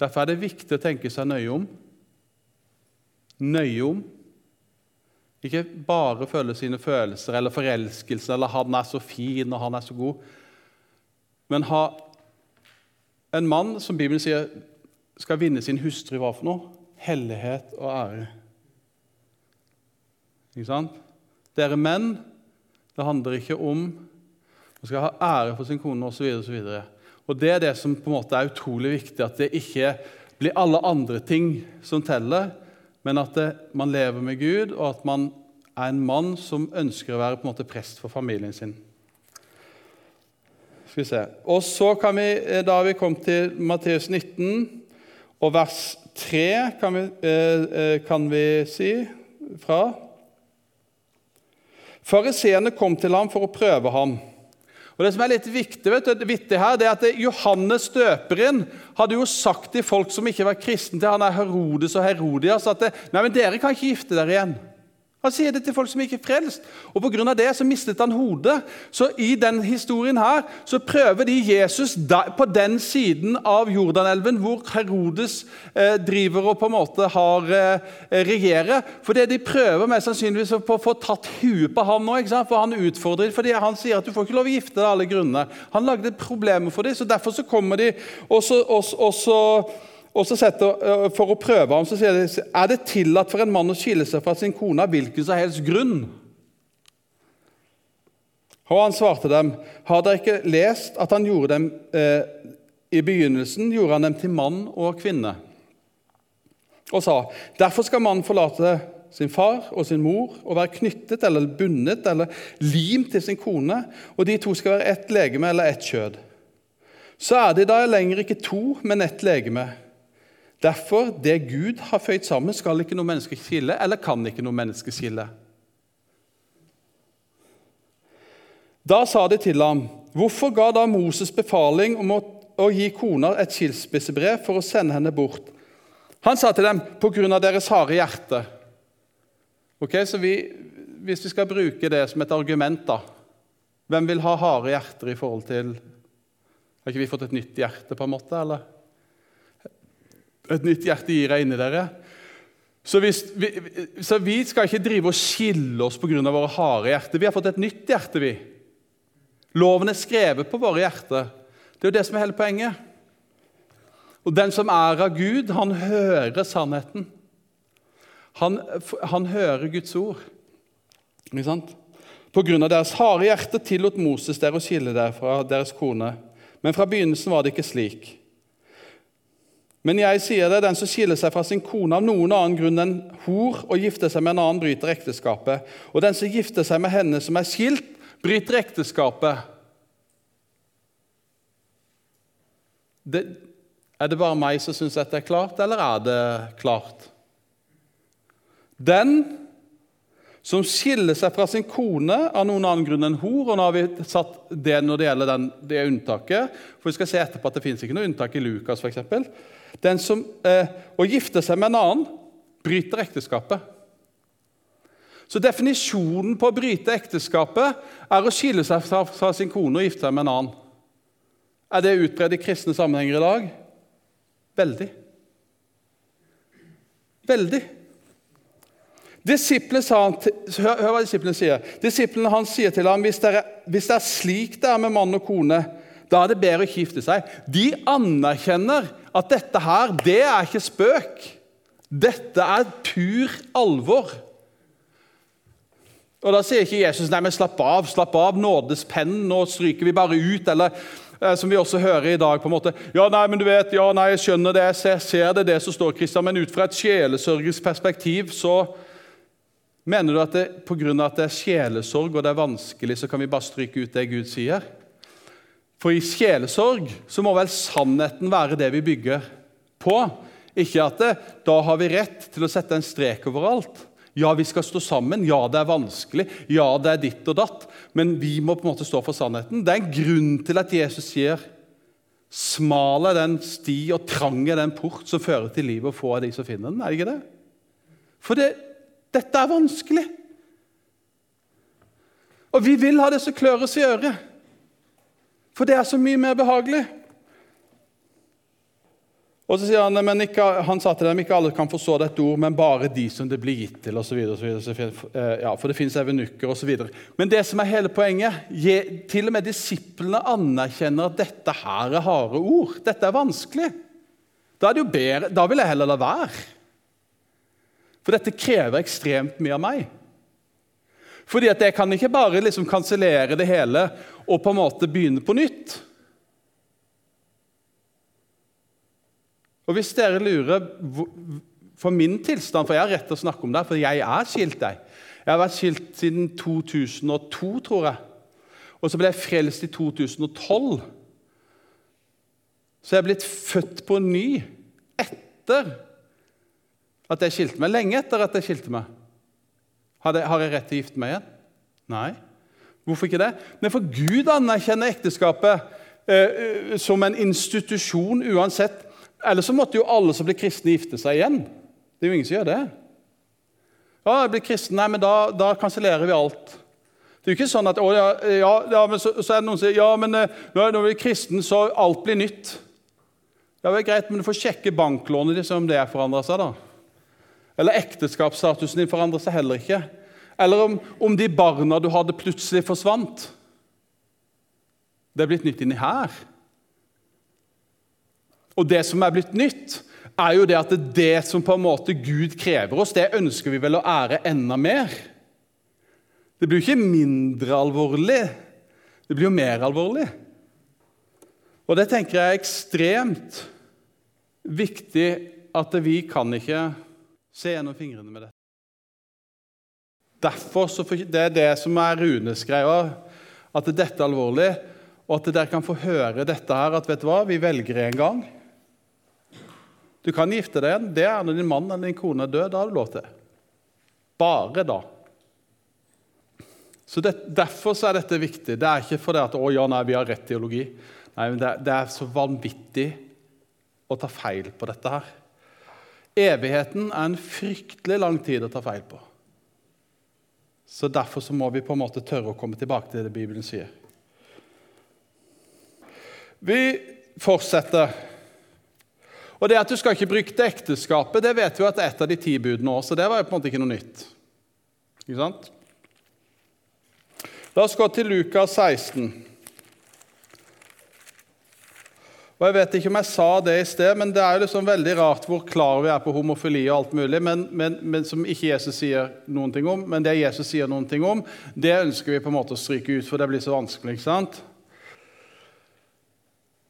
Derfor er det viktig å tenke seg nøye om. Nøye om. Ikke bare føle sine følelser eller forelskelse eller 'han er så fin' og 'han er så god', men ha en mann som Bibelen sier skal vinne sin hustru, hva for noe? Hellighet og ære. Ikke sant? Dere menn, Det handler ikke om Man skal ha ære for sin kone osv. Og, og, og det er det som på en måte er utrolig viktig, at det ikke blir alle andre ting som teller, men at det, man lever med Gud, og at man er en mann som ønsker å være på en måte prest for familien sin. Skal vi se. Og så kan vi, eh, Da har vi kommet til Matteus 19, og vers 3 kan vi, eh, eh, kan vi si fra. Fariseerne kom til ham for å prøve ham. Og Det som er litt viktig, vet du, vittig her, det er at Johannes døperen hadde jo sagt til folk som ikke var kristne, til han er Herodes og Herodias, at nei, men dere kan ikke gifte dere igjen. Han sier det til folk som ikke er frelst. Og Pga. det så mistet han hodet. Så i den historien her så prøver de Jesus på den siden av Jordanelven hvor Herodes eh, driver og på en måte har eh, regjerer. For det de prøver mest sannsynligvis på å få tatt huet på ham nå. For han utfordrer fordi han sier at du får ikke lov å gifte deg av alle grunner. Han lagde problemer for dem, så derfor så kommer de og så, og, så setter, øh, For å prøve ham så sier de er det tillatt for en mann å skille seg fra sin kone av hvilken som helst grunn. Og han svarte dem, har dere ikke lest at han gjorde dem eh, i begynnelsen gjorde han dem til mann og kvinne? Og sa, derfor skal mannen forlate sin far og sin mor og være knyttet eller bundet eller limt til sin kone, og de to skal være ett legeme eller ett kjød. Så er de da lenger ikke to, men ett legeme. Derfor, det Gud har føyd sammen, skal ikke noe menneske skille, eller kan ikke noe menneske skille. Da sa de til ham, 'Hvorfor ga da Moses befaling om å, å gi kona et skilsmissebrev for å sende henne bort?' Han sa til dem, 'På grunn av deres harde hjerte'. Ok, så vi, Hvis vi skal bruke det som et argument, da Hvem vil ha harde hjerter i forhold til Har ikke vi fått et nytt hjerte, på en måte? eller? Et nytt hjerte gir jeg inni dere. Så, hvis, vi, så vi skal ikke drive og skille oss pga. våre harde hjerter. Vi har fått et nytt hjerte, vi. Loven er skrevet på våre hjerter. Det er jo det som er hele poenget. Og den som er av Gud, han hører sannheten. Han, han hører Guds ord. Ikke sant? På grunn av deres harde hjerte tillot Moses dere å skille dere fra deres kone. Men fra begynnelsen var det ikke slik. Men jeg sier det, den som skiller seg fra sin kone av noen annen grunn enn hor og gifter seg med en annen, bryter ekteskapet. Og den som gifter seg med henne som er skilt, bryter ekteskapet. Det, er det bare meg som syns dette er klart, eller er det klart? Den som skiller seg fra sin kone av noen annen grunn enn hor. og Nå har vi satt det når det gjelder den, det unntaket. For vi skal se etterpå at det fins ikke noe unntak i Lukas f.eks. Den som eh, å gifte seg med en annen, bryter ekteskapet. Så definisjonen på å bryte ekteskapet er å skille seg fra sin kone og gifte seg med en annen. Er det utbredt i kristne sammenhenger i dag? Veldig. Veldig. Disiplene sa, hør, hør hva disiplene sier. Disiplene hans sier til ham hvis det, er, hvis det er slik det er med mann og kone, da er det bedre å gifte seg. De anerkjenner at dette her, det er ikke spøk. Dette er pur alvor. Og Da sier ikke Jesus nei, men slapp av, slapp av, nådes penn, nå stryker vi bare ut. Eller eh, som vi også hører i dag, på en måte, ja, nei, men du vet, ja, nei, jeg skjønner det, jeg ser, ser det, det som står, Kristian, men ut fra et sjelesørgisk perspektiv så mener du at pga. at det er sjelesorg og det er vanskelig, så kan vi bare stryke ut det Gud sier? For i sjelesorg så må vel sannheten være det vi bygger på. Ikke at det, da har vi rett til å sette en strek over alt. Ja, vi skal stå sammen. Ja, det er vanskelig. Ja, det er ditt og datt. Men vi må på en måte stå for sannheten. Det er en grunn til at Jesus sier Smal er den sti og trang er den port som fører til livet, og få av de som finner den. Er det ikke det? For det, dette er vanskelig. Og vi vil ha det som klør oss i øret. For det er så mye mer behagelig. Og så sier Han men ikke, han sa til dem ikke alle kan forstå dette ord, men bare de som det blir gitt til. Og så videre, og så videre, eh, ja, for det fins evenukker osv. Men det som er hele poenget, til og med disiplene anerkjenner at dette her er harde ord. Dette er vanskelig. Da, er det jo bedre, da vil jeg heller la være. For dette krever ekstremt mye av meg. Fordi at jeg kan ikke bare liksom kansellere det hele og på en måte begynne på nytt. Og hvis dere lurer for min tilstand, for jeg har rett til å snakke om det, for jeg er skilt, jeg. Jeg har vært skilt siden 2002, tror jeg. Og så ble jeg frelst i 2012. Så jeg er blitt født på ny etter at jeg skilte meg. Lenge etter at jeg skilte meg. Har jeg, rett til å gifte meg igjen? Nei. Hvorfor ikke det? Men For Gud anerkjenner ekteskapet eh, eh som en institusjon uansett. Ellers så måtte jo alle som blir kristne, gifte seg igjen. Det er jo ingen som gjør det. Ja, jeg blir kristen, nei, men da, da kansellerer vi alt. Det er jo ikke sånn at å, ja, ja, men så, så, er det noen som sier ja, men eh, når vi er kristen, så alt blir nytt. Ja, det er greit, men Du får sjekke banklånet ditt om det forandrer seg. da. Eller ekteskapsstatusen din forandrer seg heller ikke. Eller om, om, de barna du hadde, plutselig forsvant. Det er blitt nytt inni her. Og det som er blitt nytt, er jo det at det, er det som på en måte Gud krever oss, det ønsker vi vel å ære enda mer. Det blir jo ikke mindre alvorlig, det blir jo mer alvorlig. Og det tenker jeg er ekstremt viktig at vi kan ikke se gjennom fingrene med det. Derfor så Det er det som er Runes greie, at dette er alvorlig, og at dere kan få høre dette her, at vet du hva, vi velger en gang. Du kan gifte deg igjen. Det er når din mann eller din kone er død. Da har du lov til. Bare da. Så det, Derfor så er dette viktig. Det er ikke fordi at å, ja, nei, vi har rett teologi. Nei, men det, det er så vanvittig å ta feil på dette her. Evigheten er en fryktelig lang tid å ta feil på. Så Derfor så må vi på en måte tørre å komme tilbake til det Bibelen sier. Vi fortsetter. Og det at Du skal ikke brukte ekteskapet, det vet vi at det er et av de ti budene òg, så det var jo på en måte ikke noe nytt. Ikke sant? La oss gå til Lukas 16. Og Jeg vet ikke om jeg sa det i sted, men det er jo liksom veldig rart hvor klar vi er på homofili og alt mulig, men, men, men, som ikke Jesus sier noen ting om. Men det Jesus sier noen ting om, det ønsker vi på en måte å stryke ut, for det blir så vanskelig. ikke sant?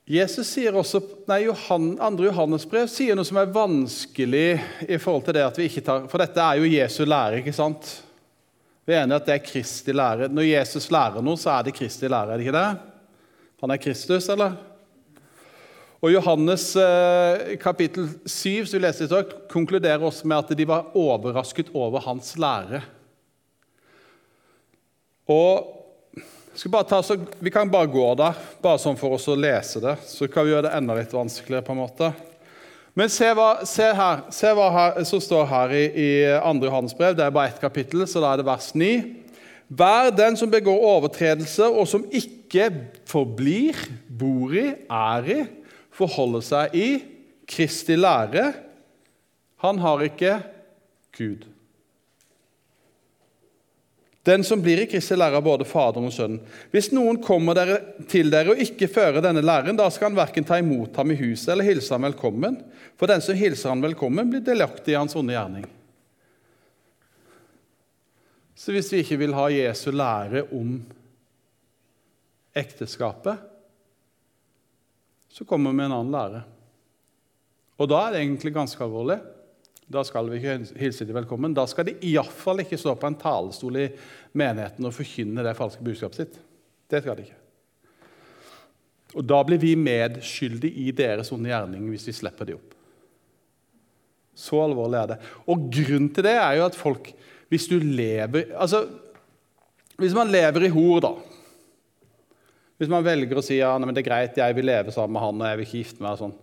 Jesus sier også, nei, Johan, 2. Johannes brev sier noe som er vanskelig i forhold til det at vi ikke tar For dette er jo Jesu lære, ikke sant? Vi er enige at det er Kristi lære. Når Jesus lærer noe, så er det Kristi lære, er det ikke det? Han er Kristus, eller? Og Johannes eh, kapittel 7 som vi leste i dag, konkluderer også med at de var overrasket over hans lære. Og ta, Vi kan bare gå der, bare sånn for oss å lese det. Så kan vi gjøre det enda litt vanskeligere. på en måte. Men se hva, se her, se hva her, som står her i, i 2. Johannes brev. Det er bare ett kapittel, så da er det vers 9. Vær den som begår overtredelse, og som ikke forblir, bor i, er i, forholder seg i Kristi lære. Han har ikke Gud. Den som blir i Kristi lære, er både Faderen og Sønnen. Hvis noen kommer dere, til dere og ikke fører denne læren, da skal han verken ta imot ham i huset eller hilse ham velkommen. For den som hilser ham velkommen, blir delaktig i hans onde gjerning. Så hvis vi ikke vil ha Jesu lære om ekteskapet, så kommer vi med en annen lære. Og da er det egentlig ganske alvorlig. Da skal vi ikke hilse dem velkommen. Da skal de iallfall ikke stå på en talerstol i menigheten og forkynne det falske budskapet sitt. Det skal de ikke. Og Da blir vi medskyldige i deres onde gjerning hvis vi slipper de opp. Så alvorlig er det. Og grunnen til det er jo at folk Hvis du lever altså, Hvis man lever i hor, da hvis man velger å si ja, det er greit, jeg vil leve sammen med han og jeg vil ikke gifte meg sånn.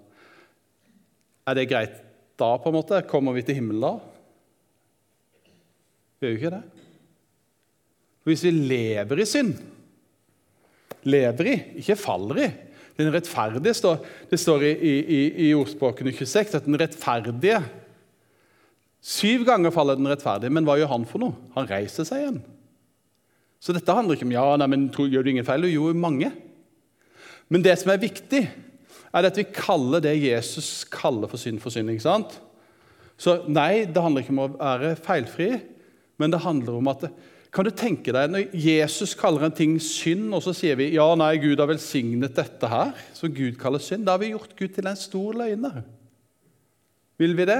Er det greit da, på en måte? Kommer vi til himmelen da? Vi gjør jo ikke det. For hvis vi lever i synd, lever i, ikke faller i Den rettferdige står, Det står i, i, i ordspråkene 26 at den rettferdige Syv ganger faller den rettferdige, men hva gjør han for noe? Han reiser seg igjen. Så dette handler ikke om ja, nei, men gjør du ingen feil. Du gjorde mange. Men det som er viktig, er at vi kaller det Jesus kaller for synd, for synd. ikke sant? Så nei, det handler ikke om å være feilfri, men det handler om at Kan du tenke deg når Jesus kaller en ting synd, og så sier vi ja, nei, Gud har velsignet dette her, som Gud kaller synd? Da har vi gjort Gud til en stor løgner. Vil vi det?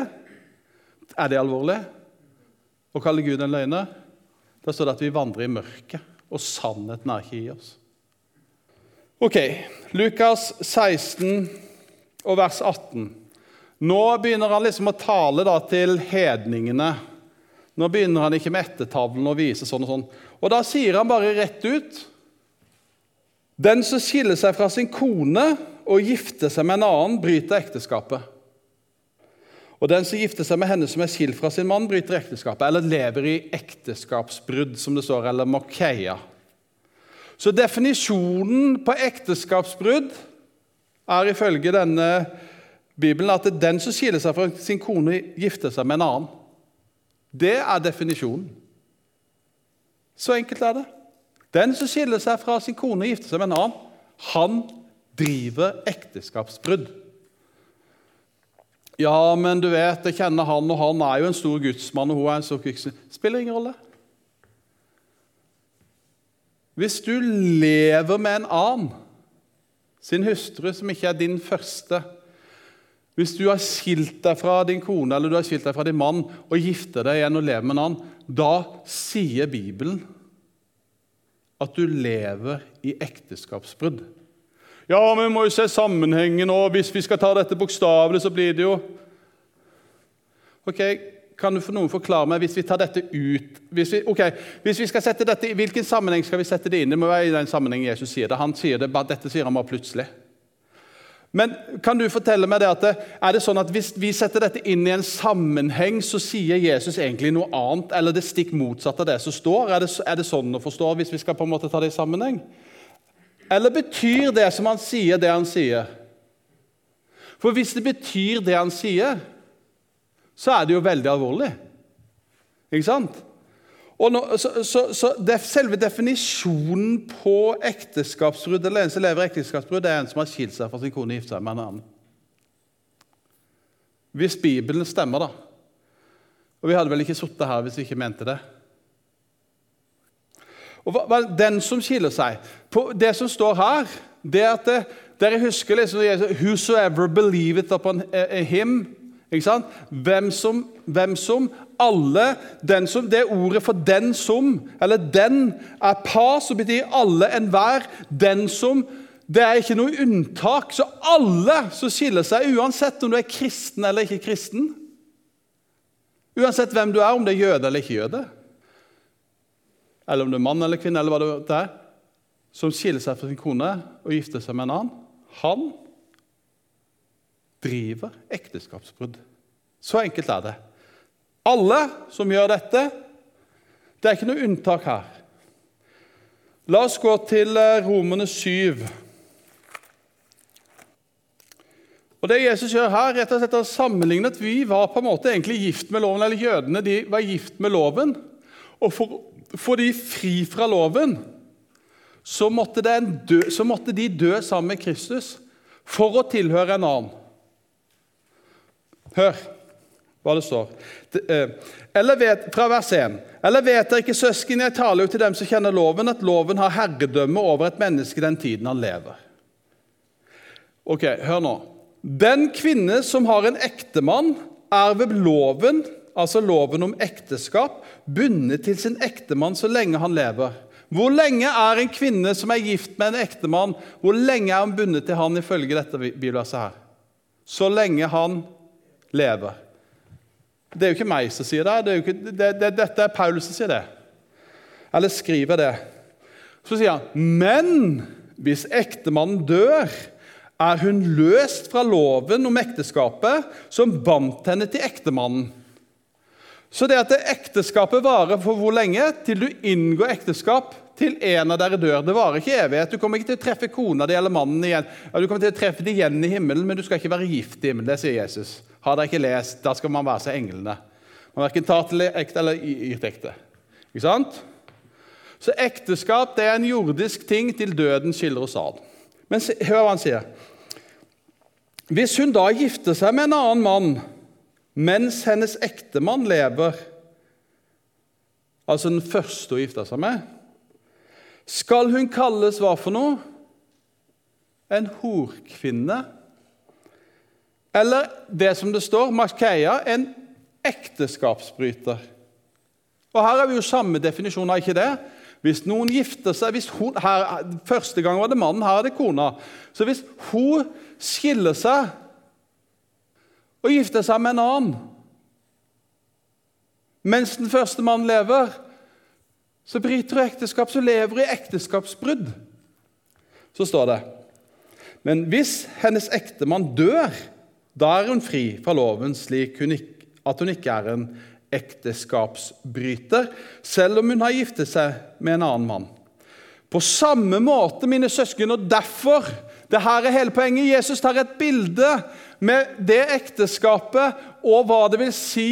Er det alvorlig å kalle Gud en løgner? Da står det at vi vandrer i mørket, og sannheten er ikke i oss. Ok, Lukas 16 og vers 18. Nå begynner han liksom å tale til hedningene nå begynner han ikke med ettertavlen og vise sånn og sånn. Og da sier han bare rett ut Den som skiller seg fra sin kone og gifter seg med en annen, bryter ekteskapet. Og den som gifter seg med henne som er skilt fra sin mann, bryter ekteskapet, eller lever i ekteskapsbrudd, som det står, eller mokeia. Så definisjonen på ekteskapsbrudd er ifølge denne Bibelen at det er den som skiller seg fra sin kone, gifter seg med en annen. Det er definisjonen. Så enkelt er det. Den som skiller seg fra sin kone gifter seg med en annen, han driver ekteskapsbrudd. Ja, men du vet, jeg kjenner han, og han er jo en stor gudsmann, og hun er en stor kvikse. Spiller ingen rolle. Hvis du lever med en annen, sin hustru, som ikke er din første hvis du har skilt deg fra din kone eller du har skilt deg fra din mann og gifter deg igjen og lever med en annen, da sier Bibelen at du lever i ekteskapsbrudd. Ja, men vi må jo se sammenhengen, og hvis vi skal ta dette bokstavelig, så blir det jo Ok, Kan du for noen forklare meg, hvis vi tar dette ut hvis vi, okay, hvis vi skal sette dette, Hvilken sammenheng skal vi sette det inn i? Det må være i den sammenhengen Jesus sier det. Han sier det, bare Dette sier han bare plutselig. Men kan du fortelle meg det at er det sånn at hvis vi setter dette inn i en sammenheng, så sier Jesus egentlig noe annet, eller det stikk motsatte av det som står? Er det, er det, sånn å forstå hvis vi skal på en måte ta det i sammenheng? Eller betyr det som han sier, det han sier? For hvis det betyr det han sier, så er det jo veldig alvorlig. Ikke sant? Nå, så, så, så det, Selve definisjonen på ekteskapsbrudd eller en som lever ekteskapsbrudd, er en som har skilt seg fra sin kone og giftet seg med en annen. Hvis Bibelen stemmer, da. Og vi hadde vel ikke sittet her hvis vi ikke mente det. Og hva, Den som skiller seg på Det som står her, det er at det, dere husker liksom 'Whosoever believeth upon him' ikke sant? Hvem som, hvem som alle den som, Det ordet for 'den som' eller 'den' er par, som betyr alle, enhver. Den som Det er ikke noe unntak. Så alle som skiller seg, uansett om du er kristen eller ikke kristen Uansett hvem du er, om det er jøde eller ikke jøde, eller om du er mann eller kvinne, eller hva det er, som skiller seg fra sin kone og gifter seg med en annen, han driver ekteskapsbrudd. Så enkelt er det. Alle som gjør dette. Det er ikke noe unntak her. La oss gå til romene Romerne 7. Og Det Jesus gjør her, rett og slett er sammenlignet Vi var på en måte egentlig gift med loven, eller jødene de var gift med loven. Og for få de fri fra loven, så måtte, dø, så måtte de dø sammen med Kristus for å tilhøre en annen. Hør hva det står. Eh, eller vet, fra vers 1. Eller vet dere ikke, søsken, jeg taler jo til dem som kjenner loven, at loven har herredømme over et menneske den tiden han lever. Ok, Hør nå. Den kvinne som har en ektemann, er ved loven, altså loven om ekteskap, bundet til sin ektemann så lenge han lever. Hvor lenge er en kvinne som er gift med en ektemann, hvor lenge er hun bundet til han ifølge dette bibelverset her? Så lenge han lever. Det er jo ikke meg som sier det, det, ikke, det, det dette er Paulus som sier det. Eller skriver det. Så sier han men hvis ektemannen dør, er hun løst fra loven om ekteskapet som bandt henne til ektemannen. Så det at det ekteskapet varer for hvor lenge? Til du inngår ekteskap til en av dere dør. Det varer ikke evighet. Du kommer ikke til å treffe kona di eller mannen igjen. Ja, du kommer til å treffe dem igjen i himmelen, men du skal ikke være gift i himmelen. Det sier Jesus. Har dere ikke lest? Da skal man være seg englene. Man verken tar til ekte eller gitt ekte. Ikke sant? Så ekteskap det er en jordisk ting til døden skiller oss ad. Men hør hva han sier. Hvis hun da gifter seg med en annen mann mens hennes ektemann lever, altså den første hun gifta seg med, skal hun kalles hva for noe? En horkvinne? Eller det som det står, Maskeia, en ekteskapsbryter. Og Her har vi jo samme definisjon, av ikke det? Hvis noen gifter seg hun, her, Første gang var det mannen, her er det kona. Så hvis hun skiller seg og gifter seg med en annen mens den første mannen lever, så bryter hun ekteskap, så lever hun i ekteskapsbrudd. Så står det Men hvis hennes ektemann dør, da er hun fri fra loven slik hun ikke, at hun ikke er en ekteskapsbryter, selv om hun har giftet seg med en annen mann. På samme måte, mine søsken, og derfor det her er hele poenget. Jesus tar et bilde med det ekteskapet og hva det vil si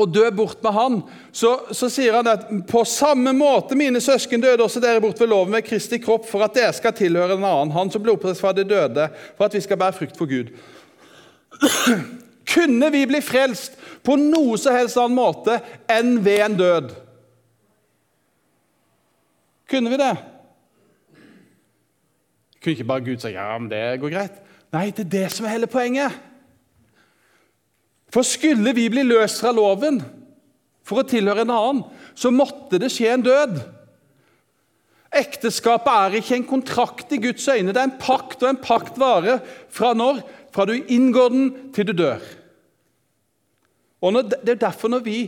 å dø bort med han. Så, så sier han at på samme måte, mine søsken, døde også dere bort ved loven ved Kristi kropp, for at dere skal tilhøre en annen, han som ble oppreist fra de døde, for at vi skal bære frukt for Gud. Kunne vi bli frelst på noe så helst annen måte enn ved en død? Kunne vi det? Kunne ikke bare Gud si ja, men det går greit? Nei, det er det som er hele poenget. For skulle vi bli løst fra loven for å tilhøre en annen, så måtte det skje en død. Ekteskapet er ikke en kontrakt i Guds øyne, det er en pakt, og en pakt varer fra når? Fra du inngår den, til du dør. Og når, Det er derfor når vi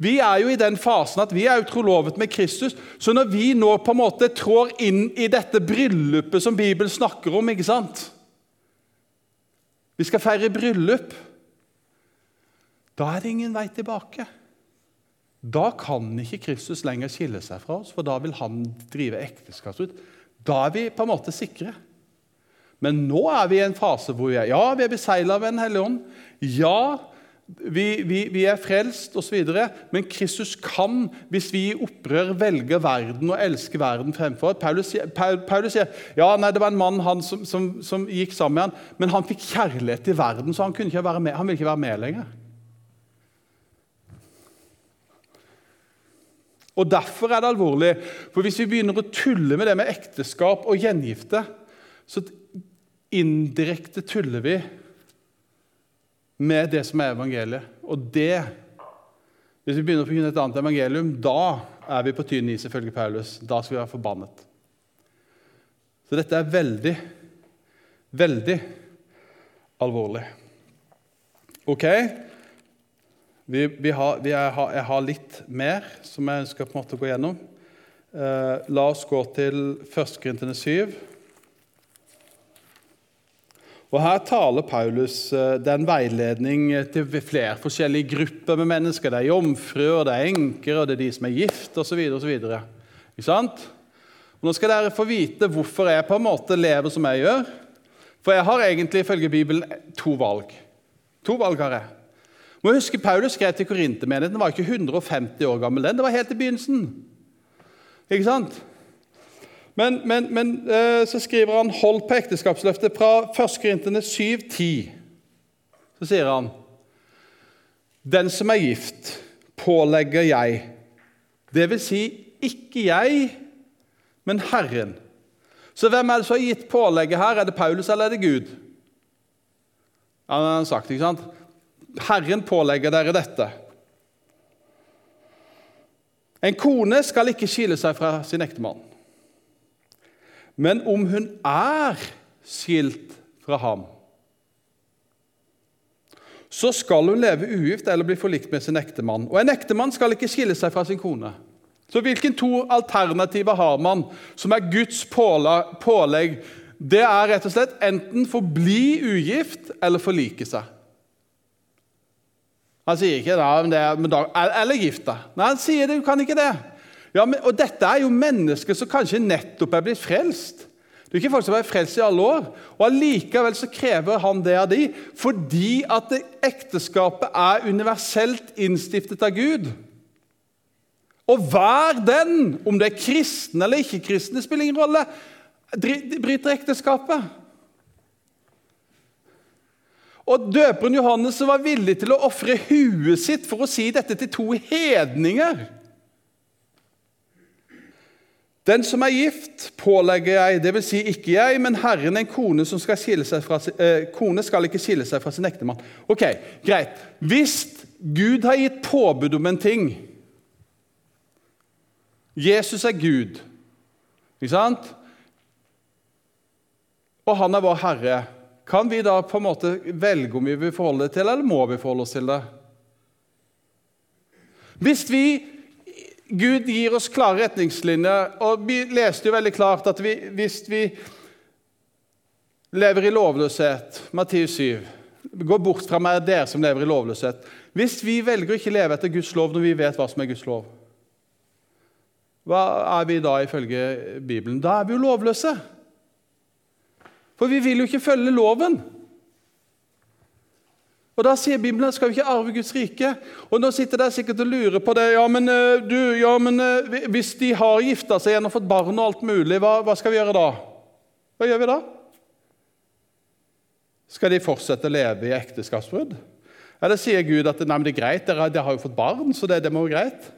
vi er jo i den fasen at vi er utrolovet med Kristus. Så når vi nå på en måte trår inn i dette bryllupet som Bibelen snakker om ikke sant? Vi skal feire bryllup. Da er det ingen vei tilbake. Da kan ikke Kristus lenger skille seg fra oss, for da vil han drive ekteskapsut. Da er vi på en måte sikre. Men nå er vi i en fase hvor vi er, ja, vi er besegla av En hellige ånd. Ja, vi, vi, vi er frelst osv., men Kristus kan, hvis vi i opprør velger verden og elsker verden fremfor Paulus, Paulus sier ja, nei, det var en mann som, som, som, gikk sammen med han, men han fikk kjærlighet til verden, så han, kunne ikke være med, han ville ikke være med lenger. Og Derfor er det alvorlig. For Hvis vi begynner å tulle med det med ekteskap og gjengifte, så indirekte tuller vi med det som er evangeliet. Og det Hvis vi begynner å forkynne et annet evangelium, da er vi på tynn is, ifølge Paulus. Da skal vi være forbannet. Så dette er veldig, veldig alvorlig. Ok? Vi, vi har, vi er, jeg har litt mer som jeg ønsker på en måte å gå gjennom. Eh, la oss gå til 1. Korintene 7. Og Her taler Paulus eh, den veiledning til flere forskjellige grupper med mennesker. Det er jomfruer, det er enker, det er de som er gift osv. Ikke sant? Nå skal dere få vite hvorfor jeg på en måte lever som jeg gjør. For jeg har egentlig ifølge Bibelen to valg. To valg har jeg. Må huske Paulus skrev til Korintermenigheten. Den var ikke 150 år gammel. den, Det var helt i begynnelsen. Ikke sant? Men, men, men eh, så skriver han 'hold på ekteskapsløftet' fra 1. Korintene 7,10. Så sier han Den som er gift, pålegger jeg. Vil si ikke jeg, men Herren. Så hvem er det som har gitt pålegget her? Er det Paulus eller er det Gud? Ja, han har sagt, ikke sant? Herren pålegger dere dette. En kone skal ikke skille seg fra sin ektemann. Men om hun er skilt fra ham, så skal hun leve ugift eller bli forlikt med sin ektemann. Og en ektemann skal ikke skille seg fra sin kone. Så hvilke to alternativer har man som er Guds pålegg? Det er rett og slett enten forbli ugift eller forlike seg. Han sier ikke det, eller gift deg. Nei, han sier det, du kan ikke det. Ja, men, og Dette er jo mennesker som kanskje nettopp er blitt frelst. Det er ikke folk som er frelst i alle år. Og Allikevel så krever han det av de, fordi at ekteskapet er universelt innstiftet av Gud. Og hver den, om det er kristne eller ikke-kristne, spiller ingen rolle, bryter ekteskapet. Og Døperen Johannes var villig til å ofre huet sitt for å si dette til to hedninger. Den som er gift, pålegger jeg, dvs. Si ikke jeg, men Herren, en kone, skal fra, eh, kone skal ikke skille seg fra sin ektemann. Ok, Greit. Hvis Gud har gitt påbud om en ting Jesus er Gud, ikke sant? Og han er vår Herre. Kan vi da på en måte velge om vi vil forholde det til, eller må vi forholde oss til det? Hvis vi Gud gir oss klare retningslinjer, og vi leste jo veldig klart at vi, hvis vi lever i lovløshet, Matteus 7 Gå bort fra meg, dere som lever i lovløshet. Hvis vi velger å ikke leve etter Guds lov når vi vet hva som er Guds lov, hva er vi da ifølge Bibelen? Da er vi jo lovløse. For vi vil jo ikke følge loven. Og Da sier Bibelen skal vi ikke arve Guds rike. Og Nå sitter dere sikkert og lurer på det. Ja, men, eh, du, ja, men eh, Hvis de har gifta seg igjen og fått barn og alt mulig, hva, hva, skal vi gjøre da? Hva gjør vi da? Skal de fortsette å leve i ekteskapsbrudd? Eller sier Gud at nei, men det er greit, dere, dere har jo fått barn, så det, det må være greit?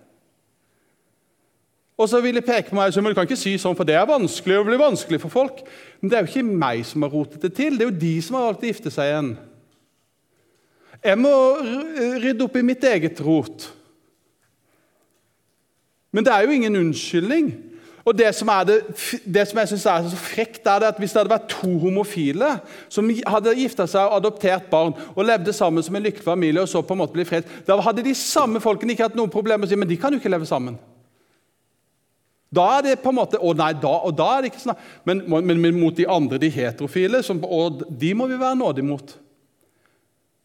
Og så vil jeg peke på meg, men Du kan ikke si sånn, for det er vanskelig, å blir vanskelig for folk. Men det er jo ikke meg som har rotet det til, det er jo de som har valgt å gifte seg igjen. Jeg må rydde opp i mitt eget rot. Men det er jo ingen unnskyldning. Og Det som, det, det som jeg synes er så frekt, er at hvis det hadde vært to homofile som hadde gifta seg og adoptert barn og levde sammen som en lykkelig familie, og så på en måte ble fred, da hadde de samme folkene ikke hatt noen problemer med å si men de kan jo ikke leve sammen. Da er det på en måte, å nei, da, og da er det ikke sånn, men, men, men mot de andre, de heterofile, som, og de må vi være nådige mot.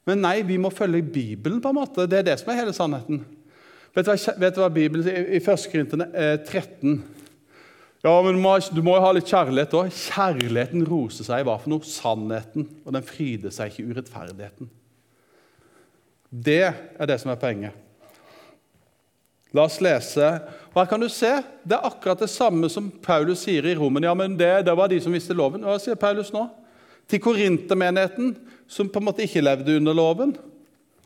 Men nei, vi må følge Bibelen. på en måte. Det er det som er hele sannheten. Vet du hva, vet du hva Bibelen sier i 1. Korintene 13? Ja, men du må, jo ha litt kjærlighet òg. Kjærligheten roser seg i hva for noe? Sannheten. Og den fryder seg ikke i urettferdigheten. Det er det som er poenget. La oss lese. Hva kan du se? Det er akkurat det samme som Paulus sier i Romen. Ja, men det, det var de som visste loven. Hva sier Paulus nå? Til korintermenigheten som på en måte ikke levde under loven.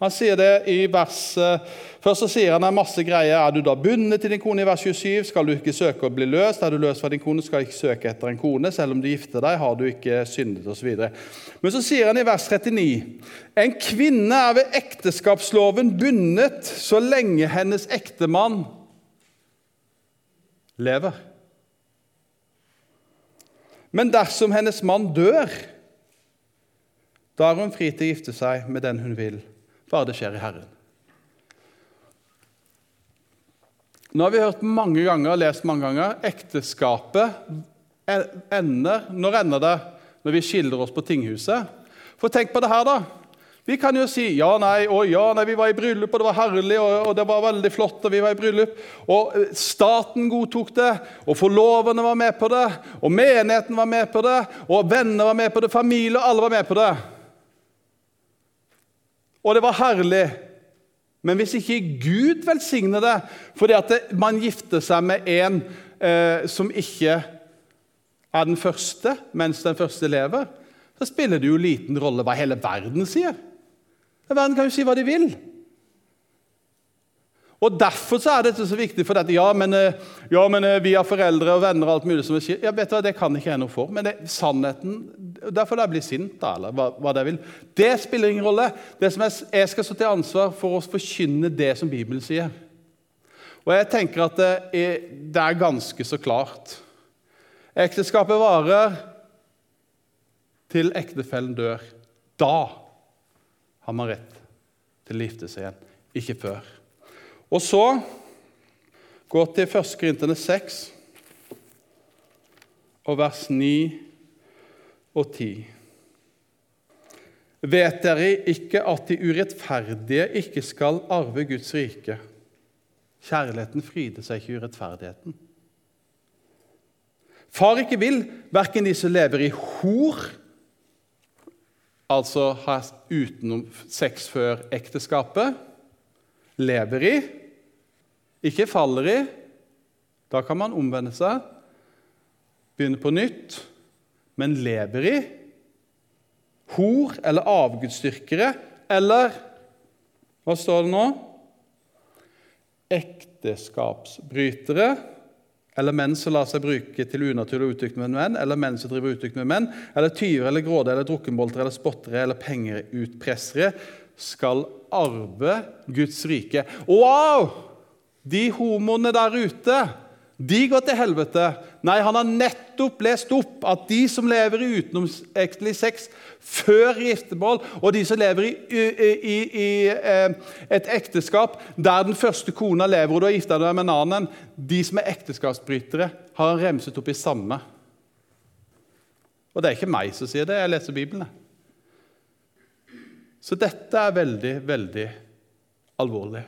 Han sier det i vers, Først så sier han en masse greier. Er du da bundet til din kone i vers 27, skal du ikke søke å bli løst. Er du løst fra din kone, skal du ikke søke etter en kone. Selv om du gifter deg, har du ikke syndet, osv. Men så sier han i vers 39.: En kvinne er ved ekteskapsloven bundet så lenge hennes ektemann lever. Men dersom hennes mann dør, da er hun fri til å gifte seg med den hun vil, bare det skjer i Herren. Nå har vi hørt mange ganger, lest mange ganger ekteskapet ender Når ender det? Når vi skildrer oss på tinghuset? For tenk på det her, da. Vi kan jo si ja, nei, å ja, nei, vi var i bryllup, og det var herlig, og, og, det var veldig flott, og vi var i bryllup. Og eh, staten godtok det, og forloverne var med på det, og menigheten var med på det, og venner var med på det, familie, og alle var med på det og det var herlig. Men hvis ikke Gud velsigner det fordi at man gifter seg med en eh, som ikke er den første mens den første lever, så spiller det jo liten rolle hva hele verden sier. Verden kan jo si hva de vil. Og Derfor så er dette så viktig. for dette. Ja, men, eh, ja, men eh, vi har foreldre og venner og alt mulig som sier. Ja, vet du hva, Det kan ikke jeg noe for. Men det, sannheten Derfor jeg blir sint, da, eller hva, hva det vil. Det spiller ingen rolle. Det som jeg, jeg skal stå til ansvar for å forkynne det som Bibelen sier. Og jeg tenker at det er, det er ganske så klart. Ekteskapet varer til ektefellen dør. Da har man rett til å gifte seg igjen, ikke før. Og så gå til 1. Korintene 6 og vers 9 og 10. Vet dere ikke at de urettferdige ikke skal arve Guds rike? Kjærligheten fryder seg ikke i urettferdigheten. Far ikke vil, verken de som lever i hor, altså utenom sex før ekteskapet, lever i ikke faller i. Da kan man omvende seg, begynne på nytt, men lever i. Hor eller avgudsdyrkere eller Hva står det nå? Ekteskapsbrytere eller menn som lar seg bruke til unaturlig utukt med menn, eller menn som driver utukt med menn, eller tyver eller grådige eller drukkenbolter eller spottere eller pengeutpressere, skal arve Guds rike. Wow! De homoene der ute de går til helvete. Nei, han har nettopp lest opp at de som lever i utenomsektelig sex før giftermål, og de som lever i, i, i, i eh, et ekteskap der den første kona lever, og du har gifta deg med en annen, de som er ekteskapsbrytere, har han remset opp i samme. Og det er ikke meg som sier det, jeg leser Bibelen. Så dette er veldig, veldig alvorlig.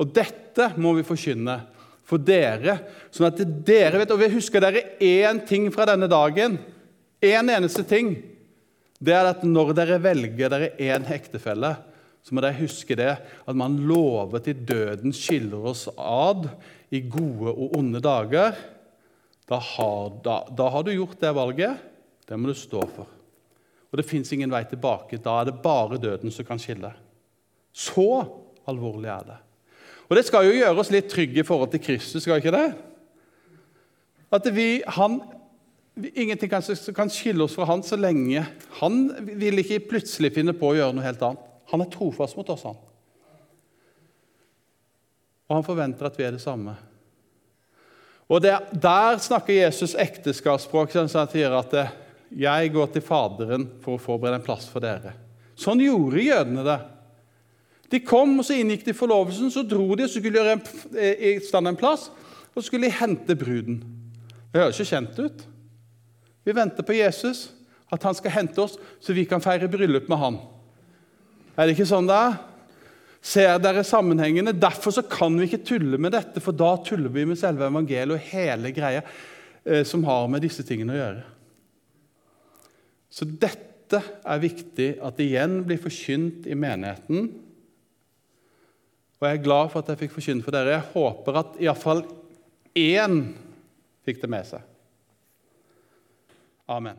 Og dette må vi forkynne for dere, sånn at dere vet Og vi husker dere én ting fra denne dagen. Én en eneste ting. Det er at når dere velger dere én ektefelle, så må dere huske det at man lover til døden skiller oss ad i gode og onde dager. Da har, da, da har du gjort det valget. Det må du stå for. Og det fins ingen vei tilbake. Da er det bare døden som kan skille. Så alvorlig er det. Og Det skal jo gjøre oss litt trygge i forhold til Kristus, skal ikke det? At vi, han, Ingenting kan, kan skille oss fra han så lenge Han vil ikke plutselig finne på å gjøre noe helt annet. Han er trofast mot oss, han. Og han forventer at vi er det samme. Og det, Der snakker Jesus ekteskapsspråk. Han sier at 'jeg går til Faderen for å forberede en plass for dere'. Sånn gjorde jødene det. De kom, og så inngikk de forlovelsen. Så dro de og skulle gjøre eh, i stand en plass, og så skulle de hente bruden. Det høres ikke kjent ut. Vi venter på Jesus, at han skal hente oss, så vi kan feire bryllup med han. Er det ikke sånn det er? Ser dere sammenhengene? Derfor kan vi ikke tulle med dette, for da tuller vi med selve evangeliet og hele greia eh, som har med disse tingene å gjøre. Så dette er viktig at det igjen blir forkynt i menigheten og jeg er glad for at jeg fikk forkynne for dere. Jeg håper at iallfall én fikk det med seg. Amen.